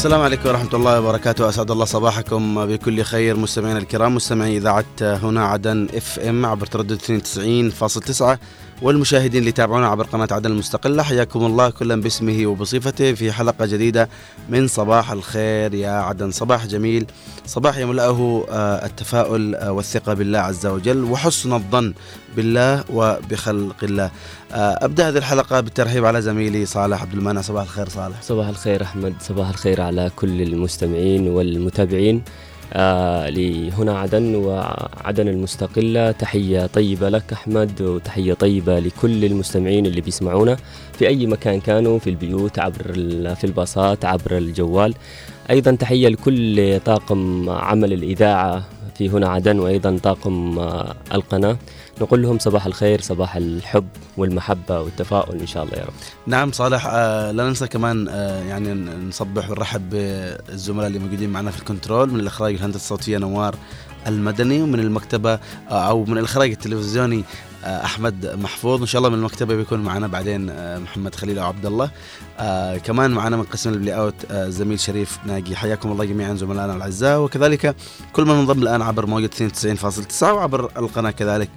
السلام عليكم ورحمة الله وبركاته. أسعد الله صباحكم بكل خير مستمعينا الكرام. مستمعي إذاعة هنا عدن اف ام عبر تردد 92.9 والمشاهدين اللي يتابعونا عبر قناة عدن المستقلة حياكم الله كلا باسمه وبصفته في حلقة جديدة من صباح الخير يا عدن. صباح جميل صباح يملأه آه، التفاؤل آه، والثقة بالله عز وجل وحسن الظن بالله وبخلق الله. آه، أبدأ هذه الحلقة بالترحيب على زميلي صالح عبد المنعم. صباح الخير صالح. صباح الخير أحمد. صباح الخير على كل المستمعين والمتابعين. لهنا عدن وعدن المستقلة تحية طيبة لك أحمد وتحية طيبة لكل المستمعين اللي بيسمعونا في أي مكان كانوا في البيوت عبر في الباصات عبر الجوال. أيضا تحية لكل طاقم عمل الإذاعة في هنا عدن وأيضا طاقم آه، القناة. نقول لهم صباح الخير صباح الحب والمحبة والتفاؤل إن شاء الله يا رب. نعم صالح آه لا ننسى كمان آه يعني نصبح ونرحب بالزملاء اللي موجودين معنا في ال control من الإخراج الهندسة الصوتية نوار المدني ومن المكتبة آه أو من الإخراج التلفزيوني آه أحمد محفوظ. إن شاء الله من المكتبة بيكون معنا بعدين آه محمد خليل أو عبد الله. آه كمان معنا من قسم ال playout آه زميل شريف ناجي. حياكم الله جميعا زملائنا الأعزاء. وكذلك كل من انضم الآن عبر موجة 92.9 وعبر القناة كذلك.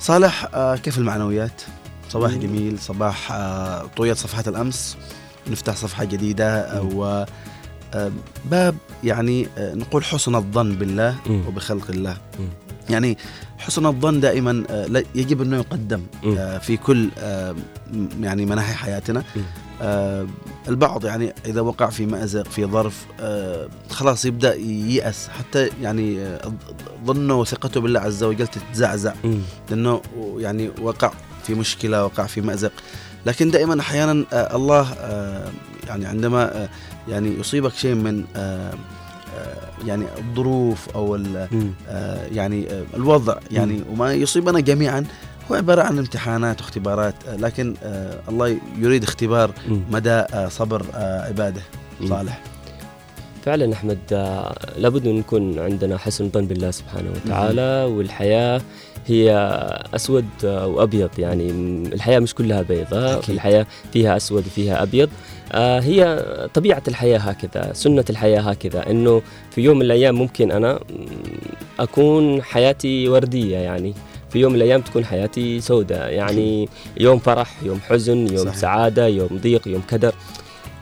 صالح آه كيف المعنويات؟ صباح جميل صباح آه طويت صفحة الأمس نفتح صفحة جديدة و آه باب يعني نقول حسن الظن بالله وبخلق الله. يعني حسن الظن دائما يجب أنه يقدم في كل يعني مناحي حياتنا. البعض يعني إذا وقع في مأزق في ظرف آه خلاص يبدأ ييأس. حتى يعني آه ظنه وثقته بالله عز وجل تتزعزع. لأنه يعني وقع في مشكلة وقع في مأزق. لكن دائما أحيانا آه الله آه يعني عندما آه يعني يصيبك شيء من آه يعني الظروف أو آه يعني آه الوضع يعني وما يصيبنا جميعا هو عبارة عن امتحانات واختبارات لكن آه الله يريد اختبار مدى آه صبر آه عبادة صالح. فعلا أحمد لابد أن نكون عندنا حسن ظن بالله سبحانه وتعالى والحياة هي أسود وأبيض يعني الحياة مش كلها بيضاء الحياة فيها أسود وفيها أبيض آه هي طبيعة الحياة هكذا سنة الحياة هكذا إنه في يوم من الأيام ممكن أنا أكون حياتي وردية يعني. في يوم من الأيام تكون حياتي سوداء. يعني يوم فرح يوم حزن يوم صحيح. سعادة يوم ضيق يوم كدر.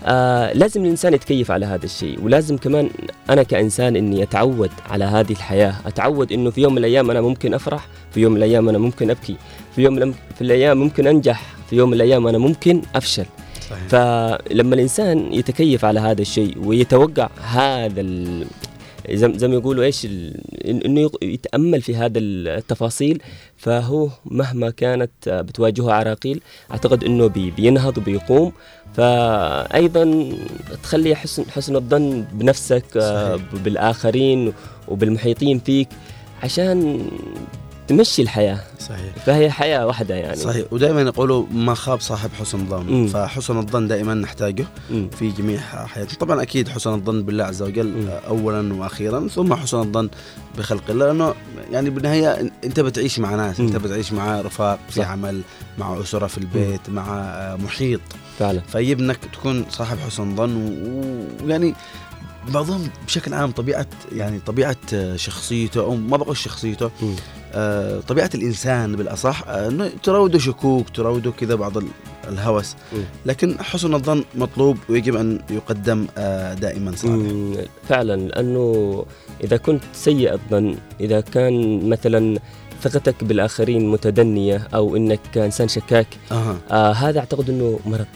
آه لازم الإنسان يتكيف على هذا الشيء ولازم كمان أنا كإنسان إني أتعود على هذه الحياة. أتعود إنه في يوم من الأيام أنا ممكن أفرح في يوم من الأيام أنا ممكن أبكي في يوم في الأيام ممكن أنجح في يوم من الأيام أنا ممكن أفشل. صحيح. فلما الإنسان يتكيف على هذا الشيء ويتوقع هذا زي ما يقولوا إيش إنه يتأمل في هذا التفاصيل فهو مهما كانت بتواجهه عراقيل أعتقد إنه بينهض وبيقوم فايضا تخلي حسن حسن الظن بنفسك صحيح. بالآخرين وبالمحيطين فيك عشان تمشي الحياة. صحيح. فهي حياة واحدة يعني. صحيح. ودائما يقولوا ما خاب صاحب حسن ظن. فحسن الظن دائما نحتاجه مم. في جميع حياتنا طبعا أكيد حسن الظن بالله عز وجل مم. اولا وأخيرا ثم حسن الظن بخلق الله. لأنه يعني بالنهاية أنت بتعيش مع ناس مم. أنت بتعيش مع رفاق في صح. عمل مع أسرة في البيت مم. مع محيط. فعلا. فيجب انك تكون صاحب حسن ظن. ويعني بعضهم بشكل عام طبيعة يعني طبيعة شخصيته أو ما بقول شخصيته آه طبيعة الإنسان بالأصح آه، إنه تراوده شكوك تراوده كذا بعض الهوس. لكن حسن الظن مطلوب ويجب أن يقدم آه دائما صالح فعلا. لأنه إذا كنت سيء الظن إذا كان مثلا ثقتك بالآخرين متدنية أو إنك إنسان شكاك أه. آه هذا أعتقد إنه مرض.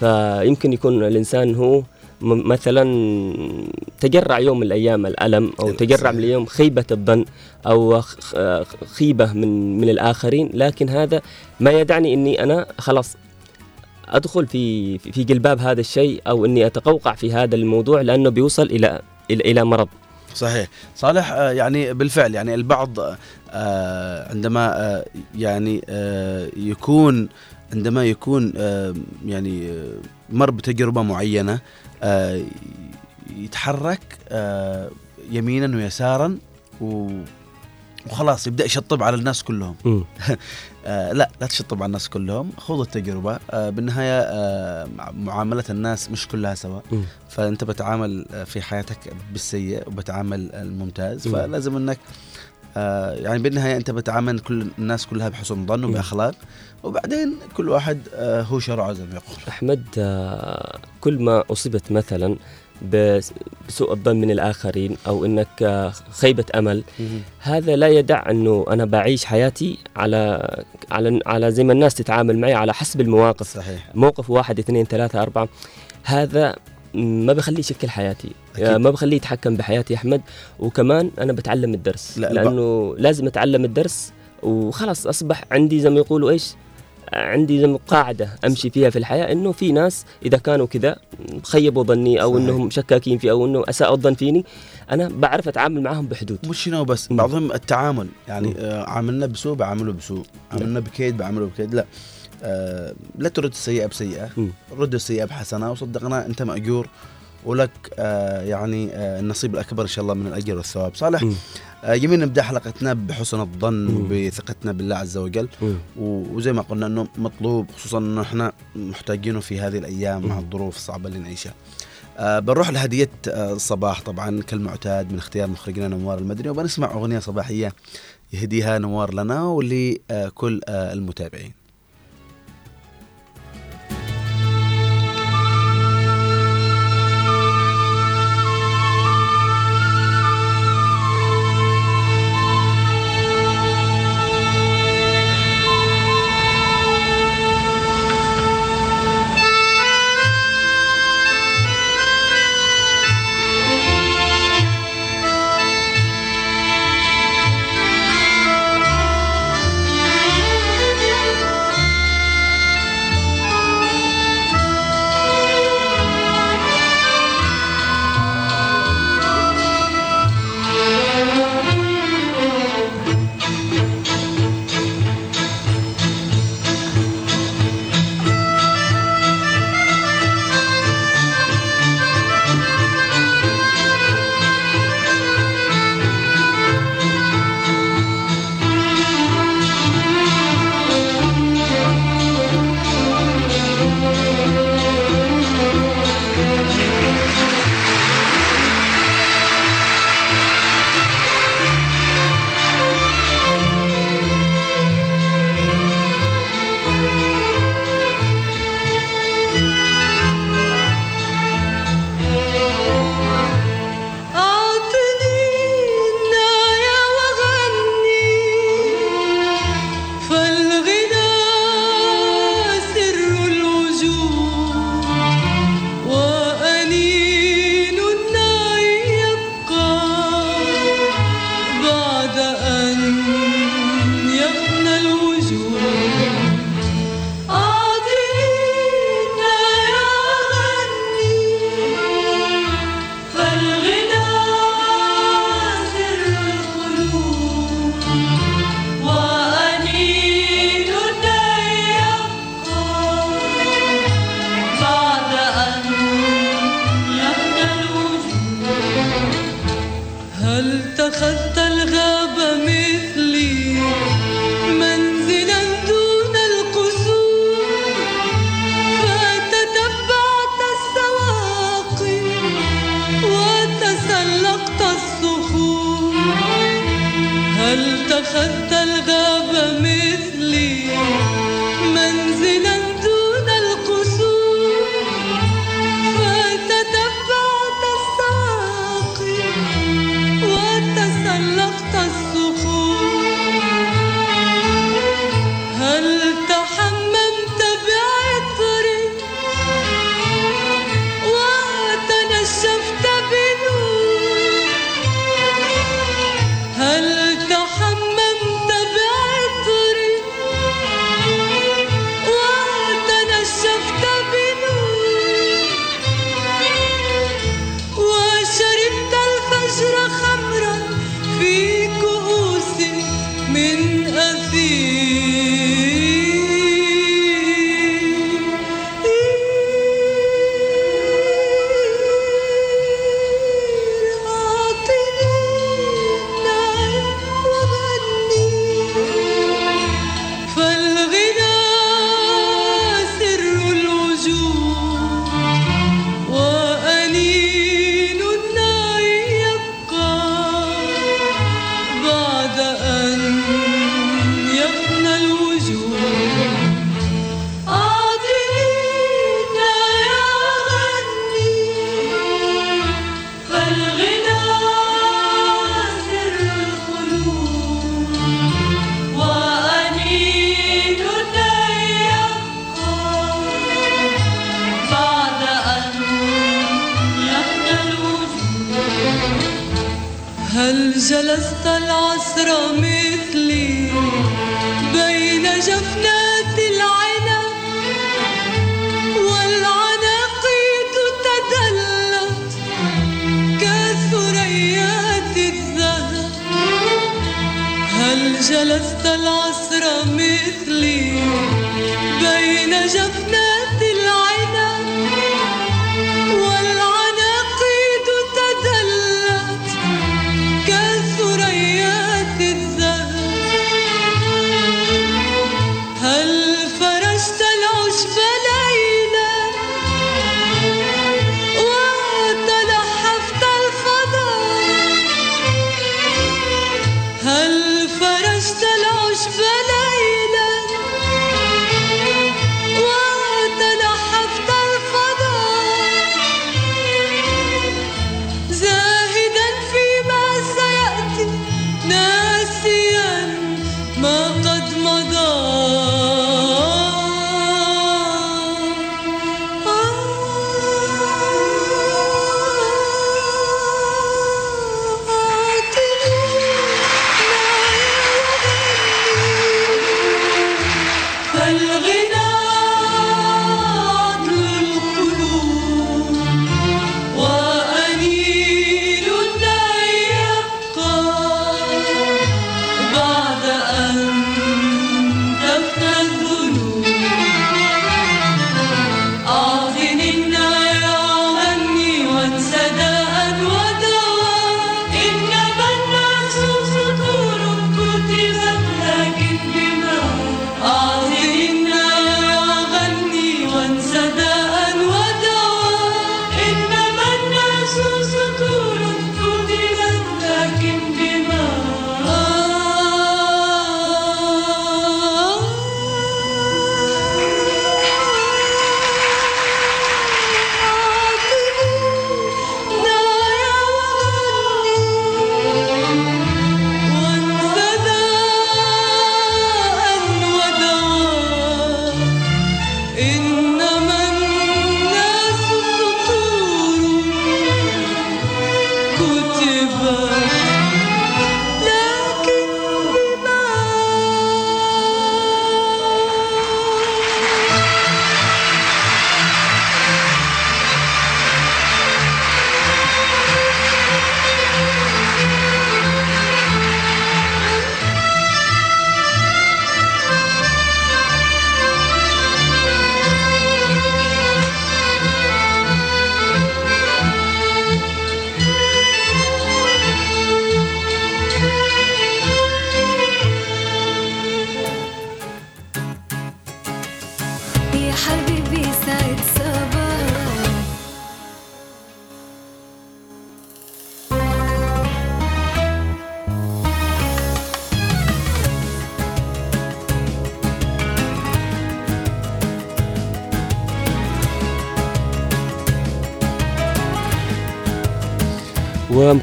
فيمكن يكون الإنسان هو مثلا تجرع يوم من الأيام الألم أو تجرع من اليوم خيبة الظن أو خيبة من من الآخرين. لكن هذا ما يدعني إني أنا خلاص أدخل في في جلباب هذا الشيء أو إني أتقوقع في هذا الموضوع لأنه بيوصل إلى إلى, إلى مرض. صحيح. صالح آه، يعني بالفعل يعني البعض آه، عندما آه، يعني يكون عندما يكون يعني مر بتجربة معينة يتحرك آه، يمينا ويسارا وخلاص يبدأ يشطب على الناس كلهم. آه لا لا تشطب على الناس كلهم خذ التجربة آه بالنهاية آه مع- معاملة الناس مش كلها سوا. فأنت بتعامل آه، في حياتك بالسيء وبتعامل الممتاز مم. فلازم إنك آه يعني بالنهاية أنت بتعامل كل الناس كلها بحسن ظن. وبأخلاق وبعدين كل واحد آه هو شرعه زي ما يقول. أحمد آه، كل ما أصبت مثلا بس- بسوء الظن من الآخرين أو أنك آه، خيبة أمل هذا لا يدع أنه أنا بعيش حياتي على على على زي ما الناس تتعامل معي على حسب المواقف. صحيح. موقف واحد اثنين ثلاثة أربعة هذا ما بخليه يشكل حياتي. أكيد. ما بخليه يتحكم بحياتي يا أحمد. وكمان أنا بتعلم الدرس. لا، الب- لأنه لازم أتعلم الدرس وخلاص أصبح عندي زي ما يقولوا إيش؟ عندي زي ما قاعدة أمشي فيها في الحياة إنه في ناس إذا كانوا كذا خيبوا ظني أو صحيح. إنهم شكاكين في أو إنه أساءوا الظن فيني أنا بعرف أتعامل معهم بحدود. مش هنا مم. بعضهم التعامل. يعني. آه عاملنا بسوء بعامله بسوء. عاملنا بكيد بعامله بكيد. لا. آه لا ترد السيئة بسيئة مم. رد السيئة بحسنة وصدقنا أنت مأجور ولك آه يعني آه النصيب الأكبر إن شاء الله من الأجر والثواب صالح. آه يمين نبدأ حلقتنا بحسن الظن. وبثقتنا بالله عز وجل وزي ما قلنا إنه مطلوب خصوصا إنه إحنا محتاجينه في هذه الأيام مع. الظروف الصعبه اللي نعيشها. آه بنروح لهدية آه الصباح طبعا كالمعتاد من اختيار مخرجنا نوار المدني وبنسمع أغنية صباحية يهديها نوار لنا ولكل آه المتابعين.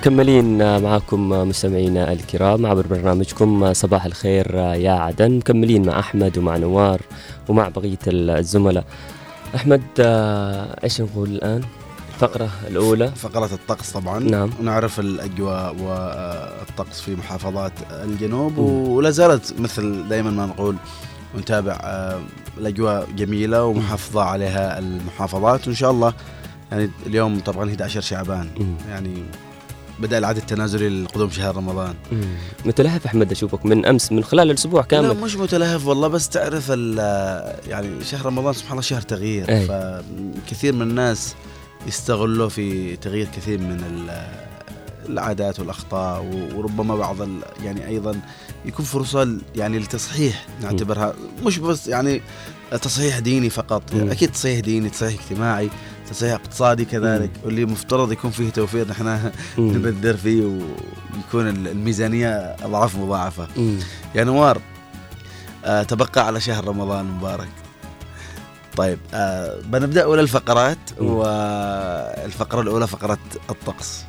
ومكملين معكم مستمعينا الكرام عبر برنامجكم صباح الخير يا عدن. مكملين مع أحمد ومع نوار ومع بقية الزملاء. أحمد آه، إيش نقول الآن؟ الفقرة الأولى؟ فقرة الطقس طبعا. نعم. ونعرف الأجواء والطقس في محافظات الجنوب ولا زالت مثل دائما ما نقول ونتابع آه، الأجواء جميلة ومحافظة عليها المحافظات. وإن شاء الله يعني اليوم طبعا 11 شعبان. يعني بدأ العد التنازلي لقدوم شهر رمضان. متلهف أحمد أشوفك من أمس من خلال الأسبوع لا كامل مش متلهف والله بس تعرف يعني شهر رمضان سبحان الله شهر تغيير أي. فكثير من الناس يستغلوا في تغيير كثير من ال- العادات والأخطاء وربما بعض يعني أيضا يكون فرصة يعني لتصحيح نعتبرها مش بس يعني تصحيح ديني فقط. أكيد تصحيح ديني تصحيح اجتماعي تصحيح اقتصادي كذلك واللي مفترض يكون فيه توفير نحن مم. نبذر فيه ويكون ال- الميزانية أضعاف مضاعفة مم. يا نوار آه تبقى على شهر رمضان المبارك طيب آه بنبدأ أولى الفقرات مم. والفقرة الأولى فقرة الطقس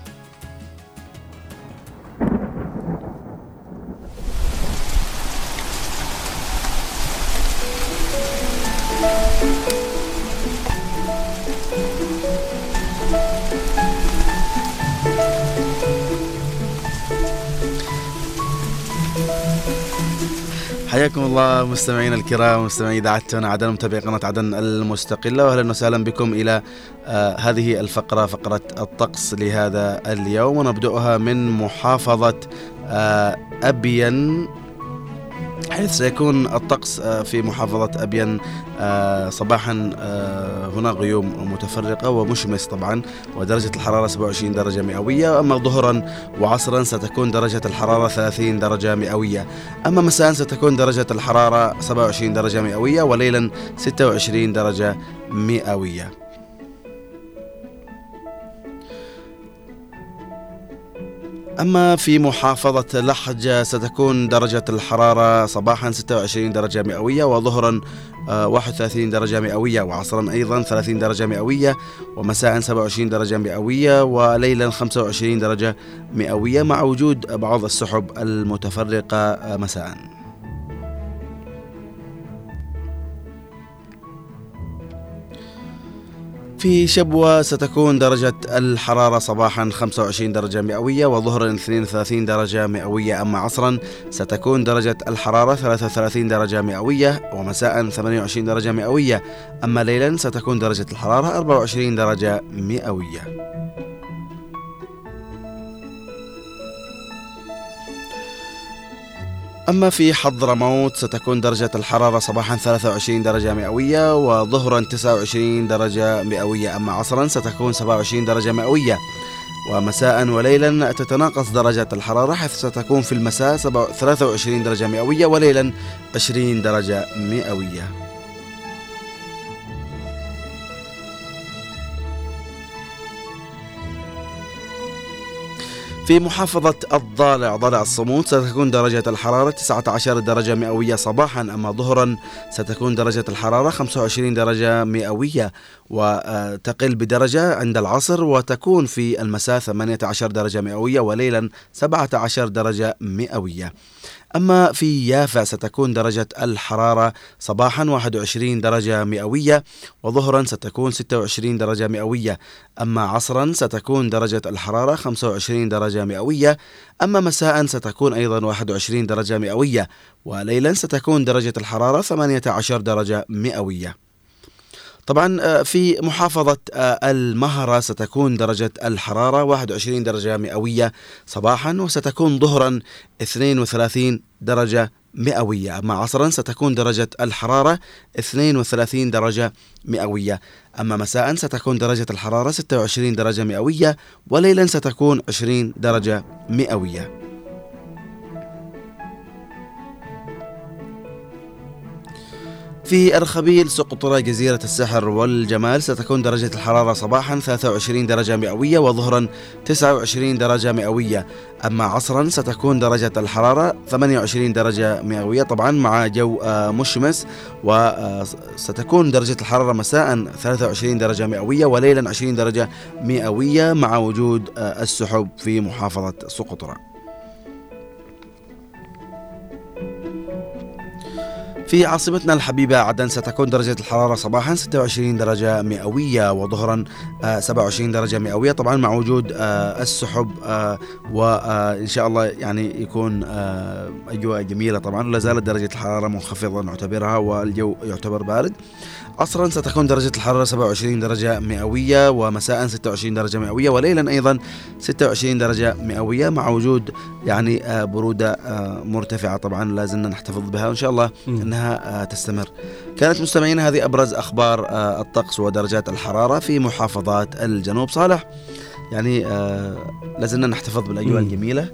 حياكم الله مستمعينا الكرام مستمعي هنا عدن متابعي قناة عدن المستقلة واهلا وسهلا بكم إلى آه هذه الفقرة فقرة الطقس لهذا اليوم ونبدأها من محافظة آه ابين حيث سيكون الطقس آه، في محافظة أبين آه، صباحا آه، هنا غيوم متفرقة ومشمس طبعا ودرجة الحرارة 27 درجة مئوية. أما ظهرا وعصرا ستكون درجة الحرارة 30 درجة مئوية. أما مساء ستكون درجة الحرارة 27 درجة مئوية وليلا 26 درجة مئوية. أما في محافظة لحج ستكون درجة الحرارة صباحا 26 درجة مئوية وظهرا آه، 31 درجة مئوية وعصرا أيضا 30 درجة مئوية ومساء 27 درجة مئوية وليلا 25 درجة مئوية مع وجود بعض السحب المتفرقة آه، مساءً. في شبوة ستكون درجة الحرارة صباحا 25 درجة مئوية وظهرا 32 درجة مئوية. أما عصرا ستكون درجة الحرارة 33 درجة مئوية ومساء 28 درجة مئوية. أما ليلا ستكون درجة الحرارة 24 درجة مئوية. أما في حضرموت ستكون درجة الحرارة صباحا 23 درجة مئوية وظهرا 29 درجة مئوية أما عصرا ستكون 27 درجة مئوية. ومساء وليلا تتناقص درجة الحرارة حيث ستكون في المساء 23 درجة مئوية وليلا 20 درجة مئوية. في محافظة الضالع ضالع الصمود ستكون درجة الحرارة 19 درجة مئوية صباحا أما ظهرا ستكون درجة الحرارة 25 درجة مئوية وتقل بدرجة عند العصر وتكون في المساء 18 درجة مئوية وليلا 17 درجة مئوية. أما في يافا ستكون درجة الحرارة صباحا 21 درجة مئوية وظهرا ستكون 26 درجة مئوية. أما عصرا ستكون درجة الحرارة 25 درجة مئوية. أما مساء ستكون أيضا 21 درجة مئوية. وليلا ستكون درجة الحرارة 18 درجة مئوية. طبعا آه، في محافظة آه، المهرة ستكون درجة الحرارة 21 درجة مئوية صباحا وستكون ظهرا 32 درجة مئوية. أما عصرا ستكون درجة الحرارة 32 درجة مئوية. أما مساء ستكون درجة الحرارة 26 درجة مئوية وليلا ستكون 20 درجة مئوية. في أرخبيل سقطرى جزيرة السحر والجمال ستكون درجة الحرارة صباحا 23 درجة مئوية وظهرا 29 درجة مئوية. أما عصرا ستكون درجة الحرارة 28 درجة مئوية طبعا مع جو آه، مشمس وستكون درجة الحرارة مساء 23 درجة مئوية وليلا 20 درجة مئوية مع وجود آه، السحب في محافظة سقطرى في عاصمتنا الحبيبة عدن ستكون درجة الحرارة صباحا 26 درجة مئوية وظهرا آه، 27 درجة مئوية. طبعا مع وجود آه، السحب آه، وإن شاء الله يعني يكون آه، أجواء جميلة طبعا. ولا زالت درجة الحرارة منخفضة نعتبرها والجو يعتبر بارد. عصرا ستكون درجة الحرارة 27 درجة مئوية ومساء 26 درجة مئوية وليلا أيضا 26 درجة مئوية مع وجود يعني آه، برودة آه، مرتفعة طبعا لازلنا نحتفظ بها وإن شاء الله. أنها آه، تستمر كانت مستمعينا هذه أبرز أخبار الطقس ودرجات الحرارة في محافظات الجنوب صالح يعني لازلنا نحتفظ بالأجواء. الجميلة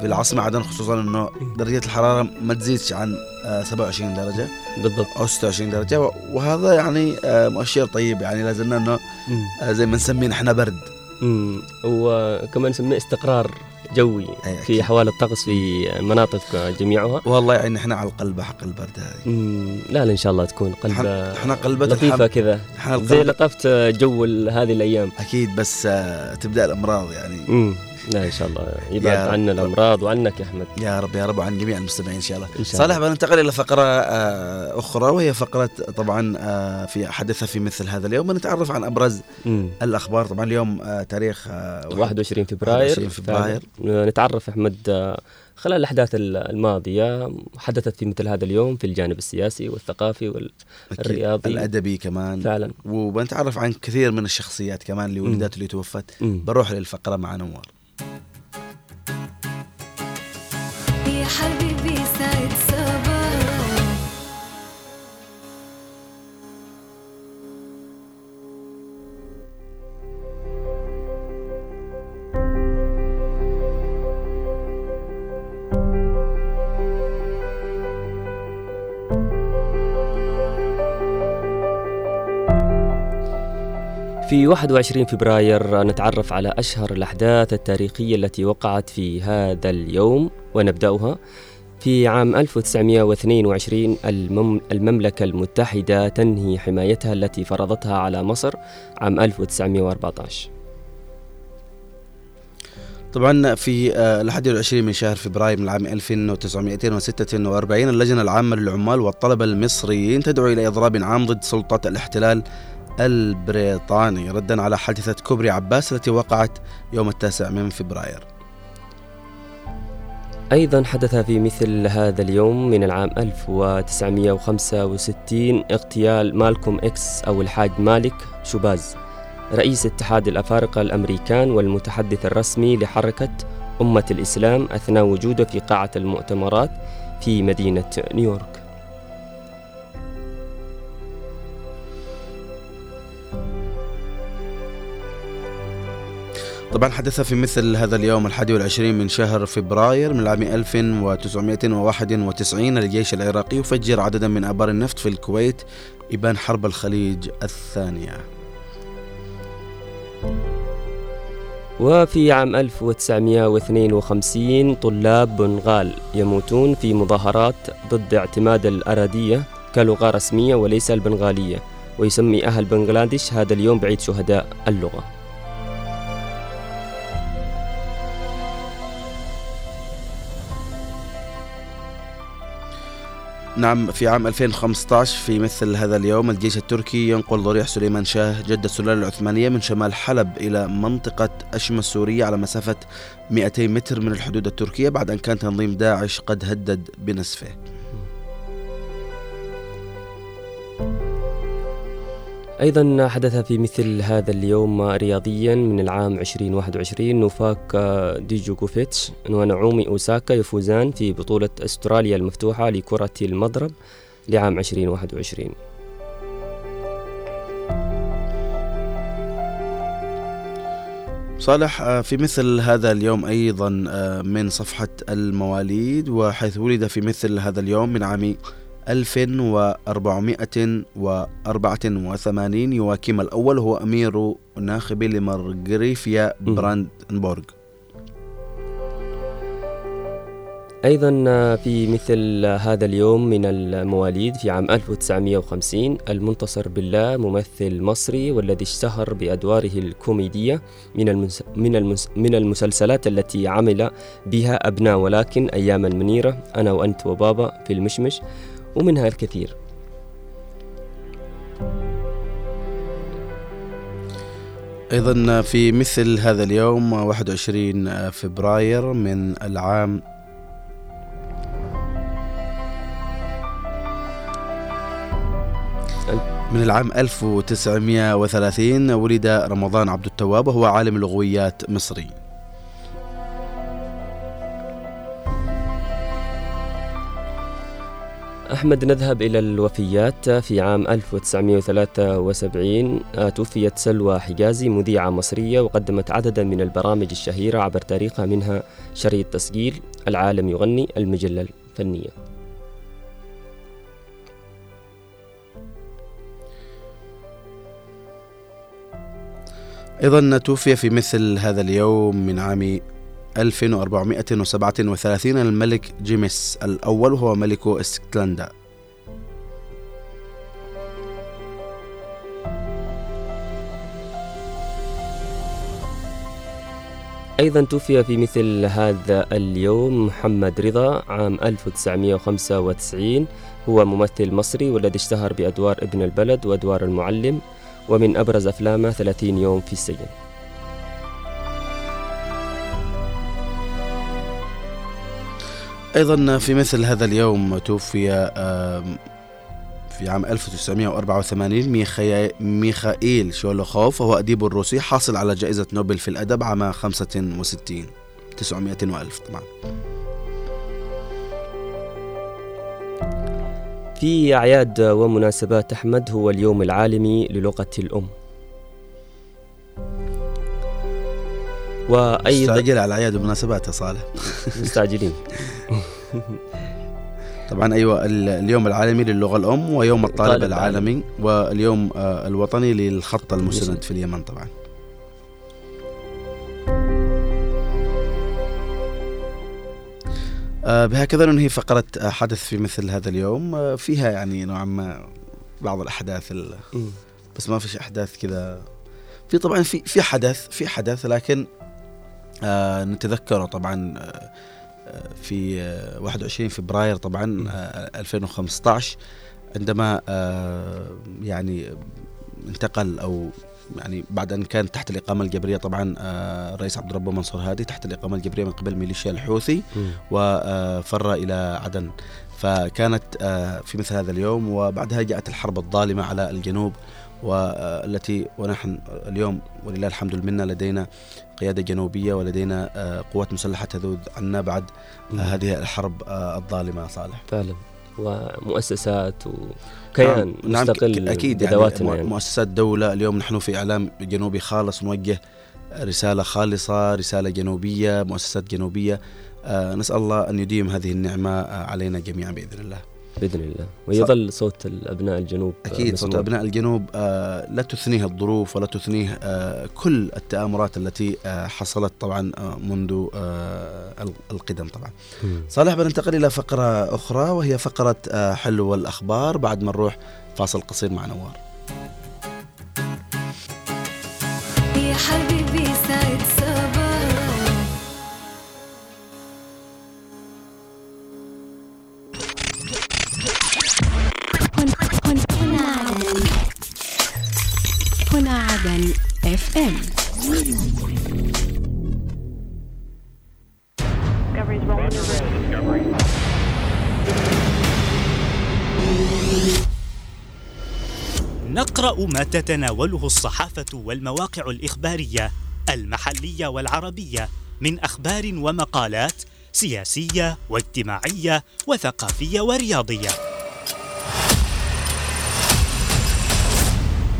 في العاصمة عدن خصوصا أنه درجة الحرارة ما تزيدش عن آه، 27 درجة بالضبط أو 26 درجة و- وهذا يعني آه، مؤشر طيب يعني لازلنا أنه مم. آه، زي ما نسميه نحن برد مم. وكمان نسميه استقرار جوي أي. في احوال الطقس في المناطق جميعها والله يعني إحنا على القلب حق البرد هذه. لا لا إن شاء الله تكون قلب إحنا قلبة لطيفة الحب كذا زي لطافة جو هذه الأيام أكيد بس آه، تبدأ الأمراض يعني مم. لا إن شاء الله يبعد عنا. الأمراض وعنك يا أحمد يا رب يا رب وعن جميع المستمعين إن شاء الله إن شاء الله. صالح بننتقل إلى فقرة آه، أخرى وهي فقرة طبعا آه، في حدثها في مثل هذا اليوم ونتعرف عن أبرز مم. الأخبار طبعا اليوم آه، تاريخ آه، 21 فبراير 21 فبراير. نتعرف أحمد خلال الأحداث ال- الماضية حدثت في مثل هذا اليوم في الجانب السياسي والثقافي. والرياضي الأدبي كمان فعلا وبنتعرف عن كثير من الشخصيات كمان اللي ولدت واللي توفت مم. بروح للفقرة مع نوار ピッ! في 21 فبراير نتعرف على أشهر الأحداث التاريخية التي وقعت في هذا اليوم ونبدأها. في عام 1922 المم المملكة المتحدة تنهي حمايتها التي فرضتها على مصر عام 1914 طبعا في آه، الحادي والعشرين من شهر فبراير من العام 1946 اللجنة العامة للعمال والطلبة المصريين تدعو إلى إضراب عام ضد سلطة الاحتلال البريطاني ردا على حادثة كوبري عباس التي وقعت يوم التاسع من فبراير. أيضا حدث في مثل هذا اليوم من العام 1965 اغتيال مالكوم إكس أو الحاج مالك شباز رئيس اتحاد الأفارقة الأمريكان والمتحدث الرسمي لحركة أمة الإسلام أثناء وجوده في قاعة المؤتمرات في مدينة نيويورك. طبعا حدث في مثل هذا اليوم الحادي والعشرين من شهر فبراير من العام 1991 الجيش العراقي يفجر عددا من آبار النفط في الكويت إبان حرب الخليج الثانية. وفي عام 1952 طلاب بنغال يموتون في مظاهرات ضد اعتماد الأرادية كلغة رسمية وليس البنغالية ويسمي أهل بنغلاديش هذا اليوم بعيد شهداء اللغة. نعم في عام 2015 في مثل هذا اليوم الجيش التركي ينقل ضريح سليمان شاه جد السلالة العثمانية من شمال حلب إلى منطقة أشمى السورية على مسافة 200 متر من الحدود التركية بعد أن كان تنظيم داعش قد هدد بنسفه أيضا حدث في مثل هذا اليوم رياضيا من العام 2021 نوفاك ديجوكوفيتش ونعومي أوساكا يفوزان في بطولة أستراليا المفتوحة لكرة المضرب لعام 2021 صالح آه، في مثل هذا اليوم أيضا آه، من صفحة المواليد وحيث ولد في مثل هذا اليوم من عام 1484 يواكيم الأول هو أمير ناخب لمرغريفيا مم. براندنبورغ أيضا في مثل هذا اليوم من المواليد في عام 1950 المنتصر بالله ممثل مصري والذي اشتهر بأدواره الكوميدية من المس من المس من المسلسلات التي عمل بها أبناء ولكن أياما منيرة أنا وأنت وبابا في المشمش ومنها الكثير. أيضا في مثل هذا اليوم 21 فبراير من العام. من العام 1930 ولد رمضان عبد التواب وهو عالم لغويات مصري. أحمد نذهب إلى الوفيات في عام 1973 آه، توفيت سلوى حجازي مذيعة مصرية وقدمت عددا من البرامج الشهيرة عبر تاريخها منها شريط تسجيل العالم يغني المجلة الفنية. أيضا توفي في مثل هذا اليوم من عام 1437 الملك جيمس الأول وهو ملك إسكتلندا. أيضا توفي في مثل هذا اليوم محمد رضا عام 1995 هو ممثل مصري والذي اشتهر بأدوار ابن البلد وأدوار المعلم ومن أبرز أفلامه 30 يوم في السجن. أيضا في مثل هذا اليوم توفي في عام 1984 ميخاي- ميخائيل شولوخوف وهو أديب روسي حاصل على جائزة نوبل في الأدب عام 65 900 وألف طبعا. في أعياد ومناسبات أحمد هو اليوم العالمي للغة الأم. وأيضا مستعجل على الأعياد والمناسبات يا صالح. مستعجلين. طبعا ال- اليوم العالمي للغة الأم ويوم الطالب العالمي. واليوم آه، الوطني للخط المسند في اليمن طبعا. آه، بهكذا ننهي فقرة آه، حدث في مثل هذا اليوم. فيها يعني نوعا ما بعض الأحداث. بس ما فيش أحداث كذا. في طبعا في في حدث في حدث لكن آه نتذكره طبعا آه آه، في آه 21 فبراير طبعا آه 2015 عندما آه يعني انتقل أو يعني بعد أن كان تحت الإقامة الجبرية طبعا آه الرئيس عبد الرب منصور هادي تحت الإقامة الجبرية من قبل ميليشيا الحوثي. وفر إلى عدن فكانت آه، في مثل هذا اليوم وبعدها جاءت الحرب الظالمة على الجنوب والتي ونحن اليوم ولله الحمد والمنه لدينا قيادة جنوبية ولدينا آه، قوات مسلحة تذود عنا بعد آه، هذه الحرب آه، الظالمة صالح. فعلا. ومؤسسات وكيان نعم مستقل بذواتنا يعني يعني. مؤسسات دولة اليوم نحن في إعلام جنوبي خالص نوجه رسالة خالصة رسالة جنوبية مؤسسات جنوبية. آه، نسأل الله أن يديم هذه النعمة آه، علينا جميعا بإذن الله. بإذن الله ويظل صوت الأبناء الجنوب أكيد صوت مسموع. أبناء الجنوب آه، لا تثنيه الظروف ولا تثنيه آه، كل التآمرات التي آه، حصلت طبعا آه، منذ آه، ال- القدم طبعا. صالح بننتقل إلى فقرة أخرى وهي فقرة آه، حلو الاخبار بعد ما نروح فاصل قصير مع نوار اف ام نقرأ ما تتناوله الصحافة والمواقع الإخبارية المحلية والعربية من أخبار ومقالات سياسية واجتماعية وثقافية ورياضية.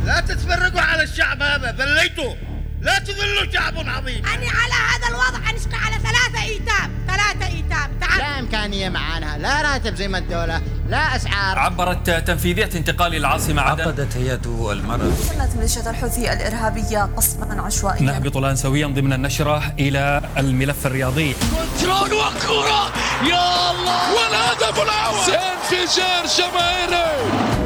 لا تتفرقوا على الشعب هذا ذليتوا لا تذلوا شعب عظيم. أنا على هذا الوضع أنشقى على ثلاثة إيتام ثلاثة إيتام. تعال. لا إمكانية معانا لا راتب زي ما الدولة لا أسعار. عبرت تنفيذية انتقال العاصمة عدن. عقدت هيئة المرض. شنت ميليشيا الحوثي الإرهابية قصفا عشوائيا. نهبط الآن سويا ضمن النشرة إلى الملف الرياضي. كنترول وكرة يا الله! والهدف الأول! انفجار جماهيري!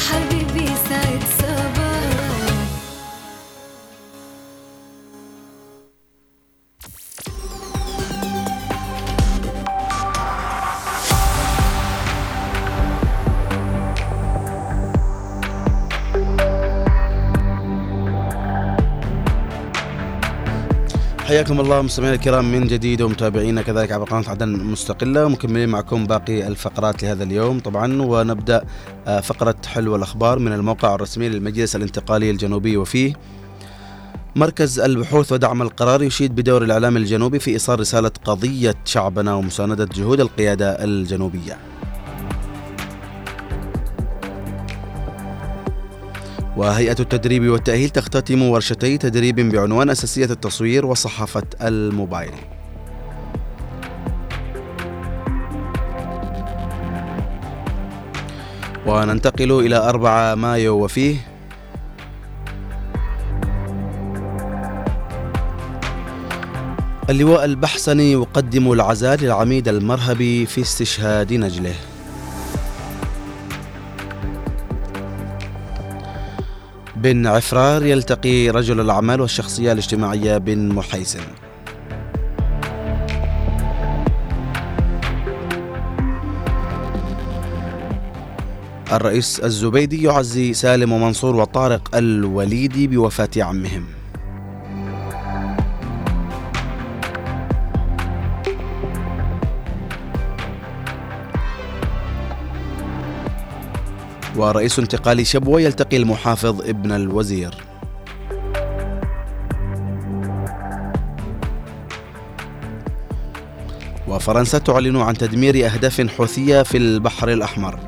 يا حياكم الله مستمعينا الكرام من جديد ومتابعينا كذلك عبر قناة عدن مستقلة ومكملين معكم باقي الفقرات لهذا اليوم طبعا ونبدأ آه، فقرة حلو الأخبار من الموقع الرسمي للمجلس الانتقالي الجنوبي وفيه مركز البحوث ودعم القرار يشيد بدور الإعلام الجنوبي في إيصال رسالة قضية شعبنا ومساندة جهود القيادة الجنوبية. وهيئة التدريب والتأهيل تختتم ورشتي تدريب بعنوان أساسية التصوير وصحافة الموبايل. وننتقل إلى 4 مايو وفيه. اللواء البحسني يقدم العزاء للعميد المرهبي في استشهاد نجله. بن عفرار يلتقي رجل الأعمال والشخصية الاجتماعية بن محيسن. الرئيس الزبيدي يعزي سالم ومنصور وطارق الوليدي بوفاة عمهم. ورئيس انتقالي شبوة يلتقي المحافظ ابن الوزير. وفرنسا تعلن عن تدمير أهداف حوثية في البحر الأحمر.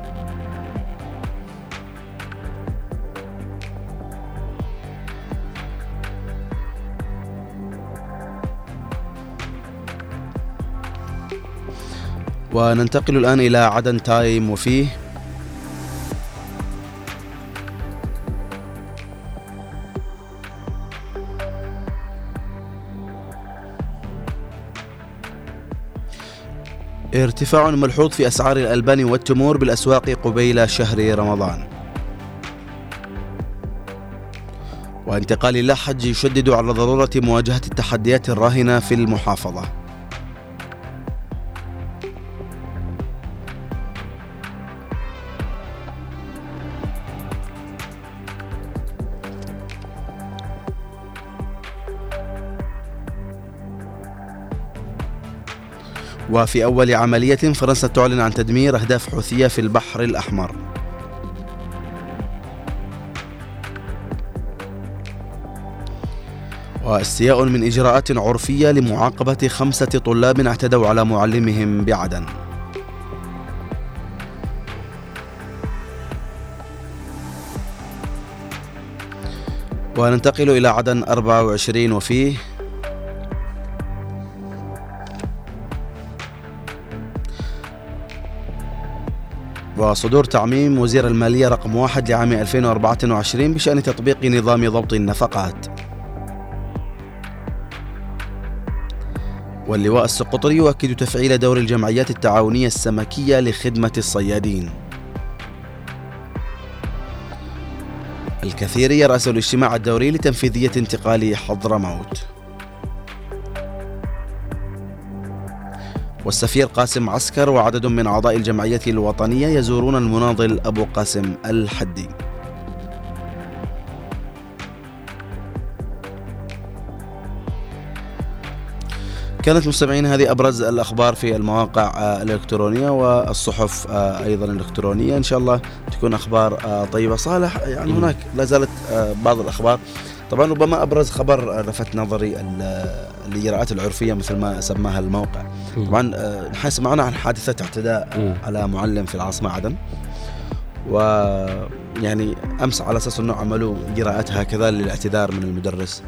وننتقل الآن إلى عدن تايم وفيه ارتفاع ملحوظ في أسعار الألبان والتمور بالأسواق قبيل شهر رمضان. وانتقال إلى حج يشدد على ضرورة مواجهة التحديات الراهنة في المحافظة. وفي أول عملية فرنسا تعلن عن تدمير أهداف حوثية في البحر الأحمر. واستياء من إجراءات عرفية لمعاقبة خمسة طلاب اعتدوا على معلمهم بعدن. وننتقل إلى عدن 24 وفيه وصدور تعميم وزير المالية رقم واحد لعام 2024 بشأن تطبيق نظام ضبط النفقات. واللواء السقطري يؤكد تفعيل دور الجمعيات التعاونية السمكية لخدمة الصيادين. الكثير يرأس الاجتماع الدوري لتنفيذية انتقال حضرموت والسفير قاسم عسكر وعدد من أعضاء الجمعية الوطنية يزورون المناضل أبو قاسم الحدي. كانت مستمعين هذه أبرز الأخبار في المواقع آه، الإلكترونية والصحف آه، أيضا الإلكترونية. إن شاء الله تكون أخبار آه، طيبة. صالح يعني هناك لا زالت بعض الأخبار طبعا ربما أبرز خبر لفت نظري الاجراءات العرفية مثل ما سماها الموقع. طبعا نحن سمعنا عن حادثة اعتداء على معلم في العاصمة عدن. ويعني أمس على أساس أنه عملوا اجراءات هكذا للاعتذار من المدرس.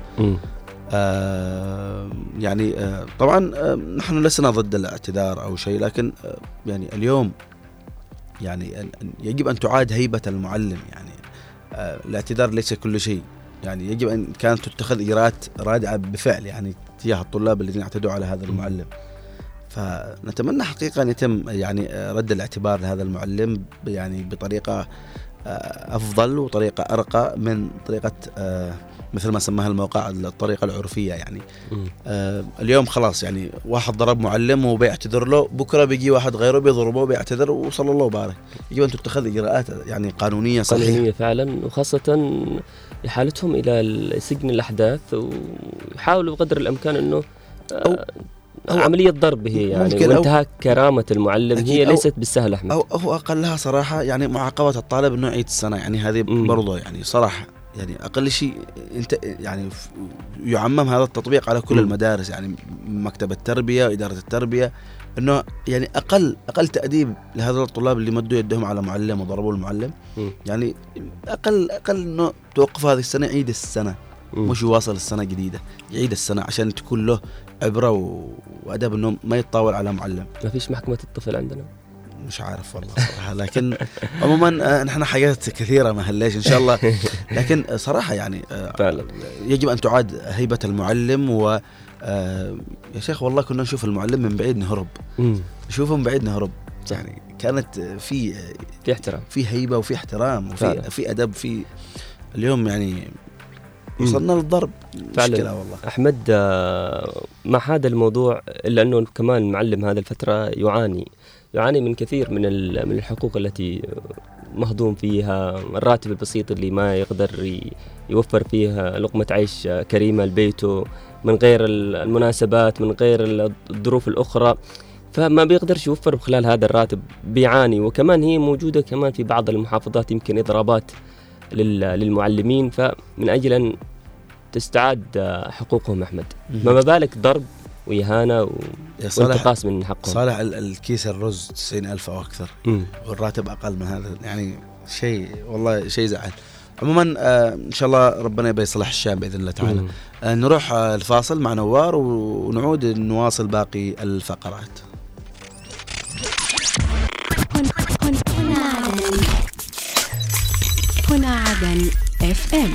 آه يعني آه طبعا آه نحن لسنا ضد الاعتذار أو شيء لكن آه يعني اليوم يعني يجب أن تعاد هيبة المعلم يعني آه الاعتذار ليس كل شيء. يعني يجب أن كانت تتخذ اجراءات رادعة بفعل يعني تجاه الطلاب الذين اعتدوا على هذا المعلم. فنتمنى حقيقة أن يتم يعني رد الاعتبار لهذا المعلم يعني بطريقة آه، أفضل وطريقة أرقى من طريقة آه، مثل ما سماها الموقع الطريقة العرفية يعني. آه اليوم خلاص يعني واحد ضرب معلم وبيعتذر له بكرة بيجي واحد غيره بيضربه وبيعتذر وصلى الله وبارك. يجب أن تتخذ إجراءات يعني قانونية صحيحة. قانونية فعلا وخاصة إحالتهم إلى سجن الأحداث ويحاولوا بقدر الإمكان أنه أو أو عملية ضرب هي يعني وانتهاك كرامة المعلم هي ليست بالسهل أحمد أو, أو أقلها صراحة يعني معاقبة الطالب أنه يعيد السنة يعني هذه برضه يعني صراحة يعني أقل شيء إنت يعني يعمم هذا التطبيق على كل م. المدارس يعني مكتب التربية إدارة التربية إنه يعني أقل أقل تأديب لهذول الطلاب اللي مدوا يدهم على معلم وضربوا المعلم مم. يعني أقل أقل إنه توقف هذه السنة يعيد السنة مم. مش يواصل السنة الجديده يعيد السنة عشان تكون له عبرة و... وأدب إنه ما يتطاول على معلم. ما فيش محكمة الطفل عندنا. مش عارف والله صراحة لكن عموما آه، نحن حاجات كثيرة ما هليش إن شاء الله. لكن صراحة يعني آه، فعلا. يجب أن تعاد هيبة المعلم و آه، يا شيخ والله كنا نشوف المعلم من بعيد نهرب. نشوفه من بعيد نهرب. يعني كانت في في احترام. في هيبة وفي احترام وفي فعلا. في أدب. في اليوم يعني وصلنا للضرب. فعلا. مشكله والله. أحمد آه، مع هذا الموضوع إلا أنه كمان المعلم هذا الفترة يعاني يعاني من كثير من من الحقوق التي مهضوم فيها الراتب البسيط اللي ما يقدر يوفر فيها لقمة عيش كريمة لبيته من غير ال- المناسبات من غير ال- الظروف الأخرى. فما بيقدرش يوفر خلال هذا الراتب بيعاني. وكمان هي موجودة كمان في بعض المحافظات يمكن إضرابات للمعلمين فمن أجل أن تستعاد آه، حقوقهم أحمد مهم. ما بالك ضرب وإهانة و... وانتقاص من حقهم صالح ال- الكيس الرز 90000 أو أكثر مم. والراتب أقل من هذا يعني شيء والله شيء زعل عموما آه إن شاء الله ربنا يبي يصلح الشام بإذن الله تعالى. آه نروح آه الفاصل مع نوار ونعود نواصل باقي الفقرات عدن اف ام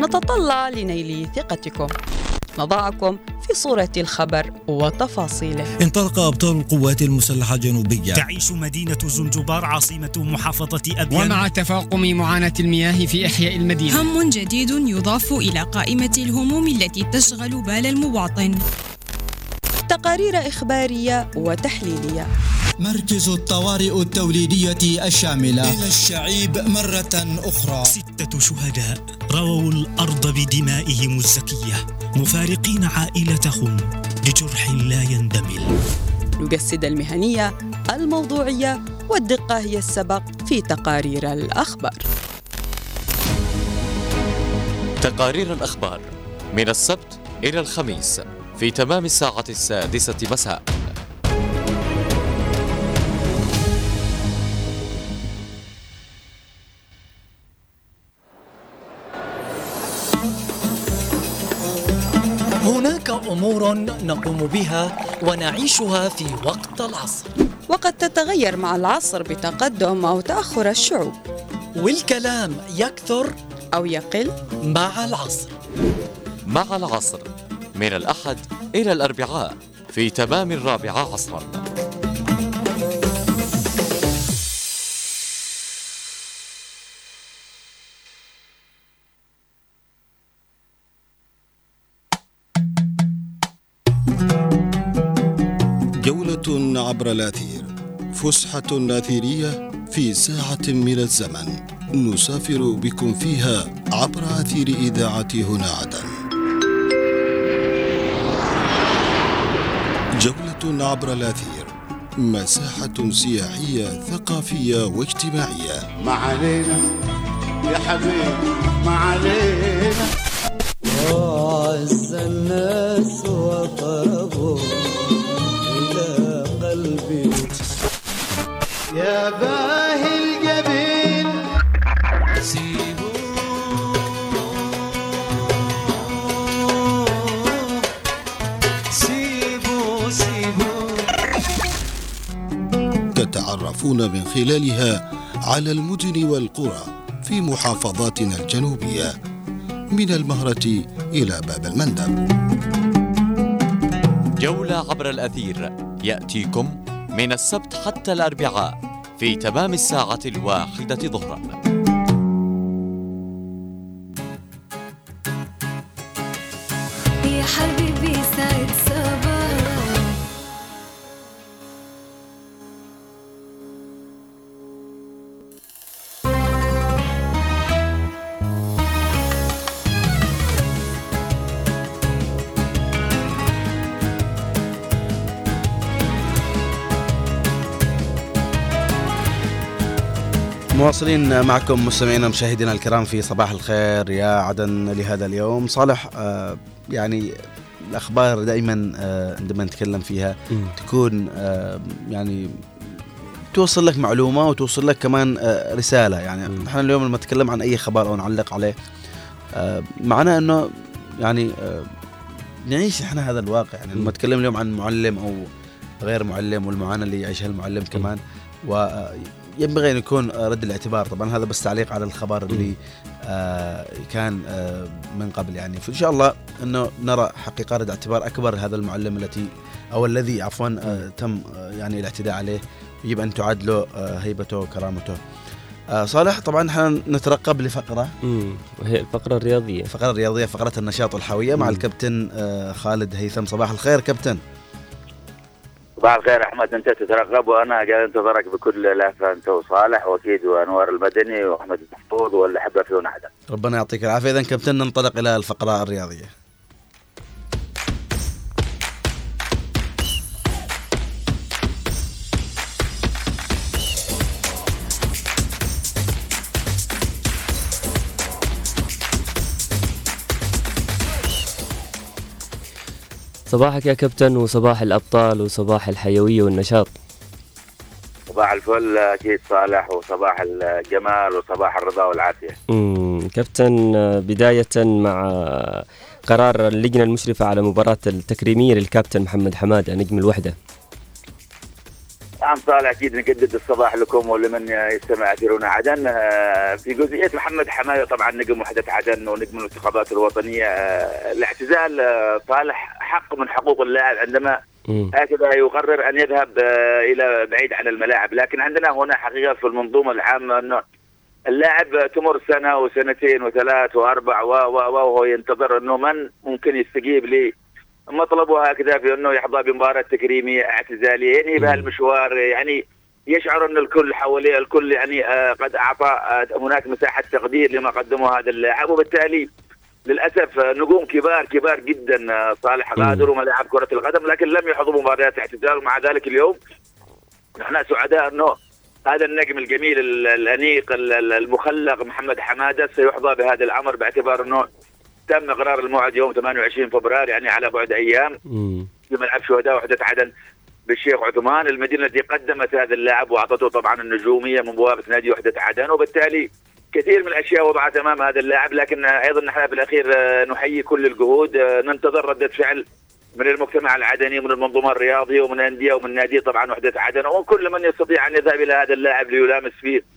نتطلع لنيل ثقتكم. نضعكم في صورة الخبر وتفاصيله. انطلق أبطال القوات المسلحة الجنوبية تعيش مدينة زنجبار عاصمة محافظة أبيان. ومع تفاقم معاناة المياه في إحياء المدينة. هم جديد يضاف إلى قائمة الهموم التي تشغل بال المواطن. تقارير إخبارية وتحليلية. مركز الطوارئ التوليدية الشاملة. إلى الشعيب مرة أخرى. ستة شهداء رووا الأرض بدمائهم الزكية. مفارقين عائلتهم لجرح لا يندمل. نجسد المهنية الموضوعية والدقة هي السبق في تقارير الأخبار. تقارير الأخبار من السبت إلى الخميس. في تمام الساعة السادسة مساء. هناك أمور نقوم بها ونعيشها في وقت العصر. وقد تتغير مع العصر بتقدم أو تأخر الشعوب. والكلام يكثر أو يقل. مع العصر. مع العصر. من الأحد إلى الأربعاء في تمام الرابعة عصرا. جولة عبر الأثير فسحة أثيرية في ساعة من الزمن. نسافر بكم فيها عبر أثير إذاعة هنا عدن. عبر الأثير. مساحة سياحية ثقافية واجتماعية. ما علينا يا حبيبي ما علينا. وعز الناس وقربوا إلى قلبي. يا باهي تتعرفون من خلالها على المدن والقرى في محافظاتنا الجنوبية من المهرة إلى باب المندب. جولة عبر الأثير. يأتيكم من السبت حتى الأربعاء في تمام الساعة الواحدة ظهرا. مواصلين معكم مستمعينا ومشاهدينا الكرام في صباح الخير يا عدن لهذا اليوم. صالح آه، يعني الأخبار دائما آه، عندما نتكلم فيها تكون آه، يعني توصل لك معلومة وتوصل لك كمان رسالة. يعني نحن اليوم لما نتكلم عن أي خبر أو نعلق عليه معناه إنه يعني نعيش إحنا هذا الواقع. يعني لما نتكلم اليوم عن معلم أو غير معلم والمعاناة اللي يعيشها المعلم كمان وينبغي أن يكون رد الاعتبار. طبعا هذا بس تعليق على الخبر اللي آه كان آه من قبل يعني. فإن شاء الله أنه نرى حقيقة رد اعتبار أكبر هذا المعلم التي أو الذي عفوا آه تم آه يعني الاعتداء عليه. يجب أن تعاد له آه هيبته وكرامته. آه صالح طبعا إحنا نترقب لفقرة. امم وهي الفقرة الرياضية. الفقرة الرياضية فقرة النشاط والحيويه مع. الكابتن آه خالد هيثم. صباح الخير كابتن. صباح الخير أحمد أنت تترقب وأنا قاعد أنتظرك بكل لهفه أنت وصالح وأكيد وأنوار المدني وأحمد المحفوظ والاحبه في ونحدا ربنا يعطيك العافية. اذا كابتن ننطلق إلى الفقرة الرياضية. صباحك يا كابتن وصباح الأبطال وصباح الحيوية والنشاط. صباح الفل أكيد صالح وصباح الجمال وصباح الرضا والعافية. امم كابتن بداية مع قرار اللجنة المشرفة على مباراة التكريمية للكابتن محمد حمادة نجم الوحدة. نعم صالح أكيد نجدد الصباح لكم ولمن يستمع اثيرنا عدن. آه، في جزئية محمد حماده طبعا نجم وحدة عدن ونجم الانتخابات الوطنية. آه، الاعتزال آه، صالح حق من حقوق اللاعب عندما هكذا يقرر أن يذهب إلى بعيد عن الملاعب. لكن عندنا هنا حقيقة في المنظومة العامة انه اللاعب تمر سنة وسنتين وثلاث وأربع و وهو ينتظر أنه من ممكن يستجيب لي مطلبه هكذا في إنه يحظى بمباراة تكريمية اعتزالية. ينهي بها المشوار يعني يشعر ان الكل حواليه الكل يعني آه، قد أعطى آه، هناك مساحة تقدير لما قدمه هذا اللاعب. وبالتالي للأسف نجوم كبار كبار جدا آه، صالح غادروا ملاعب كرة القدم لكن لم يحظوا مباريات اعتزال. ومع ذلك اليوم نحن سعداء إنه هذا النجم الجميل ال- الأنيق ال- ال- المخلق محمد حمادة سيحظى بهذا الأمر باعتبار إنه تم إقرار الموعد يوم 28 فبراير يعني على بعد أيام. في ملعب شهداء وحدة عدن بالشيخ عثمان. المدينة التي قدمت هذا اللاعب وأعطته طبعا النجومية من بوابة نادي وحدة عدن وبالتالي كثير من الأشياء وضعت أمام هذا اللاعب. لكن أيضا نحن بالاخير آه، نحيي كل الجهود. آه، ننتظر ردة فعل من المجتمع العدني ومن المنظومة الرياضية ومن الأندية ومن نادي طبعا وحدة عدن وكل من يستطيع أن يذهب إلى هذا اللاعب ليلامس فيه.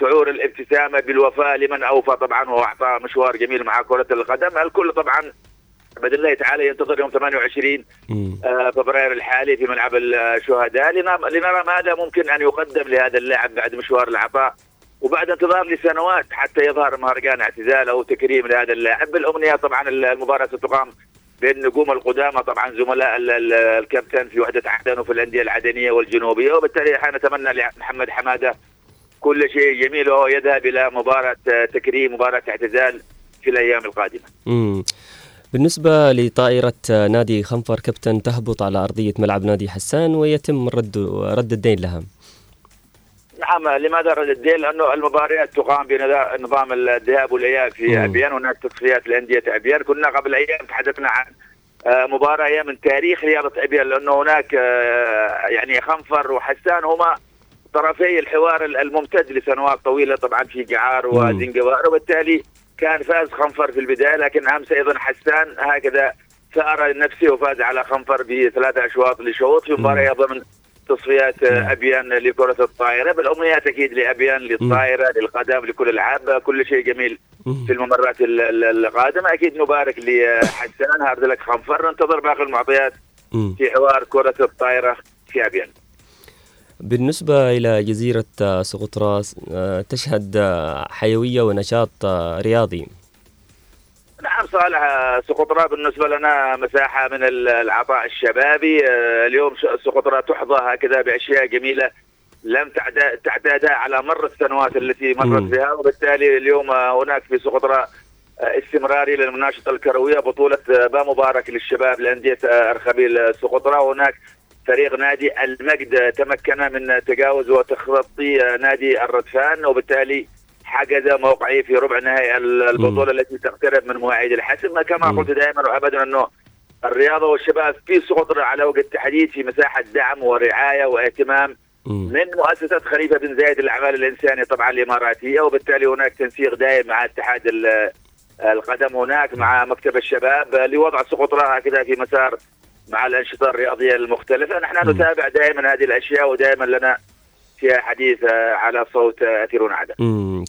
شعور الابتسامة بالوفاء لمن أوفى طبعا وأعطى مشوار جميل مع كرة القدم. الكل طبعا باذن الله تعالى ينتظر يوم 28 آه، فبراير الحالي في ملعب الشهداء. لنرى ماذا ممكن أن يقدم لهذا اللاعب بعد مشوار العطاء وبعد انتظار لسنوات حتى يظهر مهرجان اعتزال أو تكريم لهذا اللاعب. بالأمنية طبعا المباراة ستقام بين نجوم القدامى طبعا زملاء ال- ال- الكابتن في وحدة عدن وفي الأندية العدنية والجنوبية. وبالتالي إحنا نتمنى لمحمد حمادة كل شيء جميل وهو يذهب إلى مباراة آه، تكريم مباراة اعتزال في الأيام القادمة. امم بالنسبة لطائرة آه، نادي خنفر كابتن تهبط على أرضية ملعب نادي حسان ويتم رد رد الدين لها نعم لماذا رد الدين؟ لأنه المباريات تقام بنظام الذهاب والإياب في مم. أبيان هناك تصفيات لأندية أبيان كنا قبل أيام تحدثنا عن آه، مباراة من تاريخ رياضة أبيان لأنه هناك يعني خنفر وحسان هما طرفي الحوار الممتد لسنوات طويلة طبعا في جعار مم. وزنجبار وبالتالي كان فاز خنفر في البداية لكن امس أيضا حسان هكذا ثار نفسه وفاز على خنفر بثلاثة أشواط لشوط في مباراة ضمن تصفيات أبيان لكرة الطائرة بالأمنيات أكيد لأبيان للطائرة للقدم لكل الالعاب كل شيء جميل في الممرات ال- ال- القادمة. أكيد نبارك لحسان هارد لك خنفر. ننتظر باقي المعطيات في حوار كرة الطائرة في أبيان. بالنسبة إلى جزيرة سقطرى آه، تشهد حيوية ونشاط رياضي. نعم صالح آه، سقطرى بالنسبة لنا مساحة من ال- العطاء الشبابي. آه، اليوم سقطرى تحظى هكذا بأشياء جميلة لم تعتادها على مر السنوات التي مرت. بها. وبالتالي اليوم هناك في سقطرى استمراري للمناشطة الكروية بطولة با مبارك للشباب لأندية أرخبيل سقطرى وهناك فريق نادي المجد تمكن من تجاوز وتخطي نادي الردفان وبالتالي حجز موقعه في ربع نهائي البطولة التي تقترب من مواعيد الحسم. كما قلت دائما وابدا أنه الرياضة والشباب في سقط على وجه التحديد في مساحة دعم ورعاية واهتمام من مؤسسة خليفة بن زايد للاعمال الانسانيه طبعا الإماراتية. وبالتالي هناك تنسيق دائم مع اتحاد ال- القدم هناك مع مكتب الشباب لوضع سقطرة هكذا في مسار مع الأنشطة الرياضية المختلفة. نحن نتابع دائما هذه الأشياء ودائما لنا فيها حديث آه، على صوت آه، اثيرون عدن.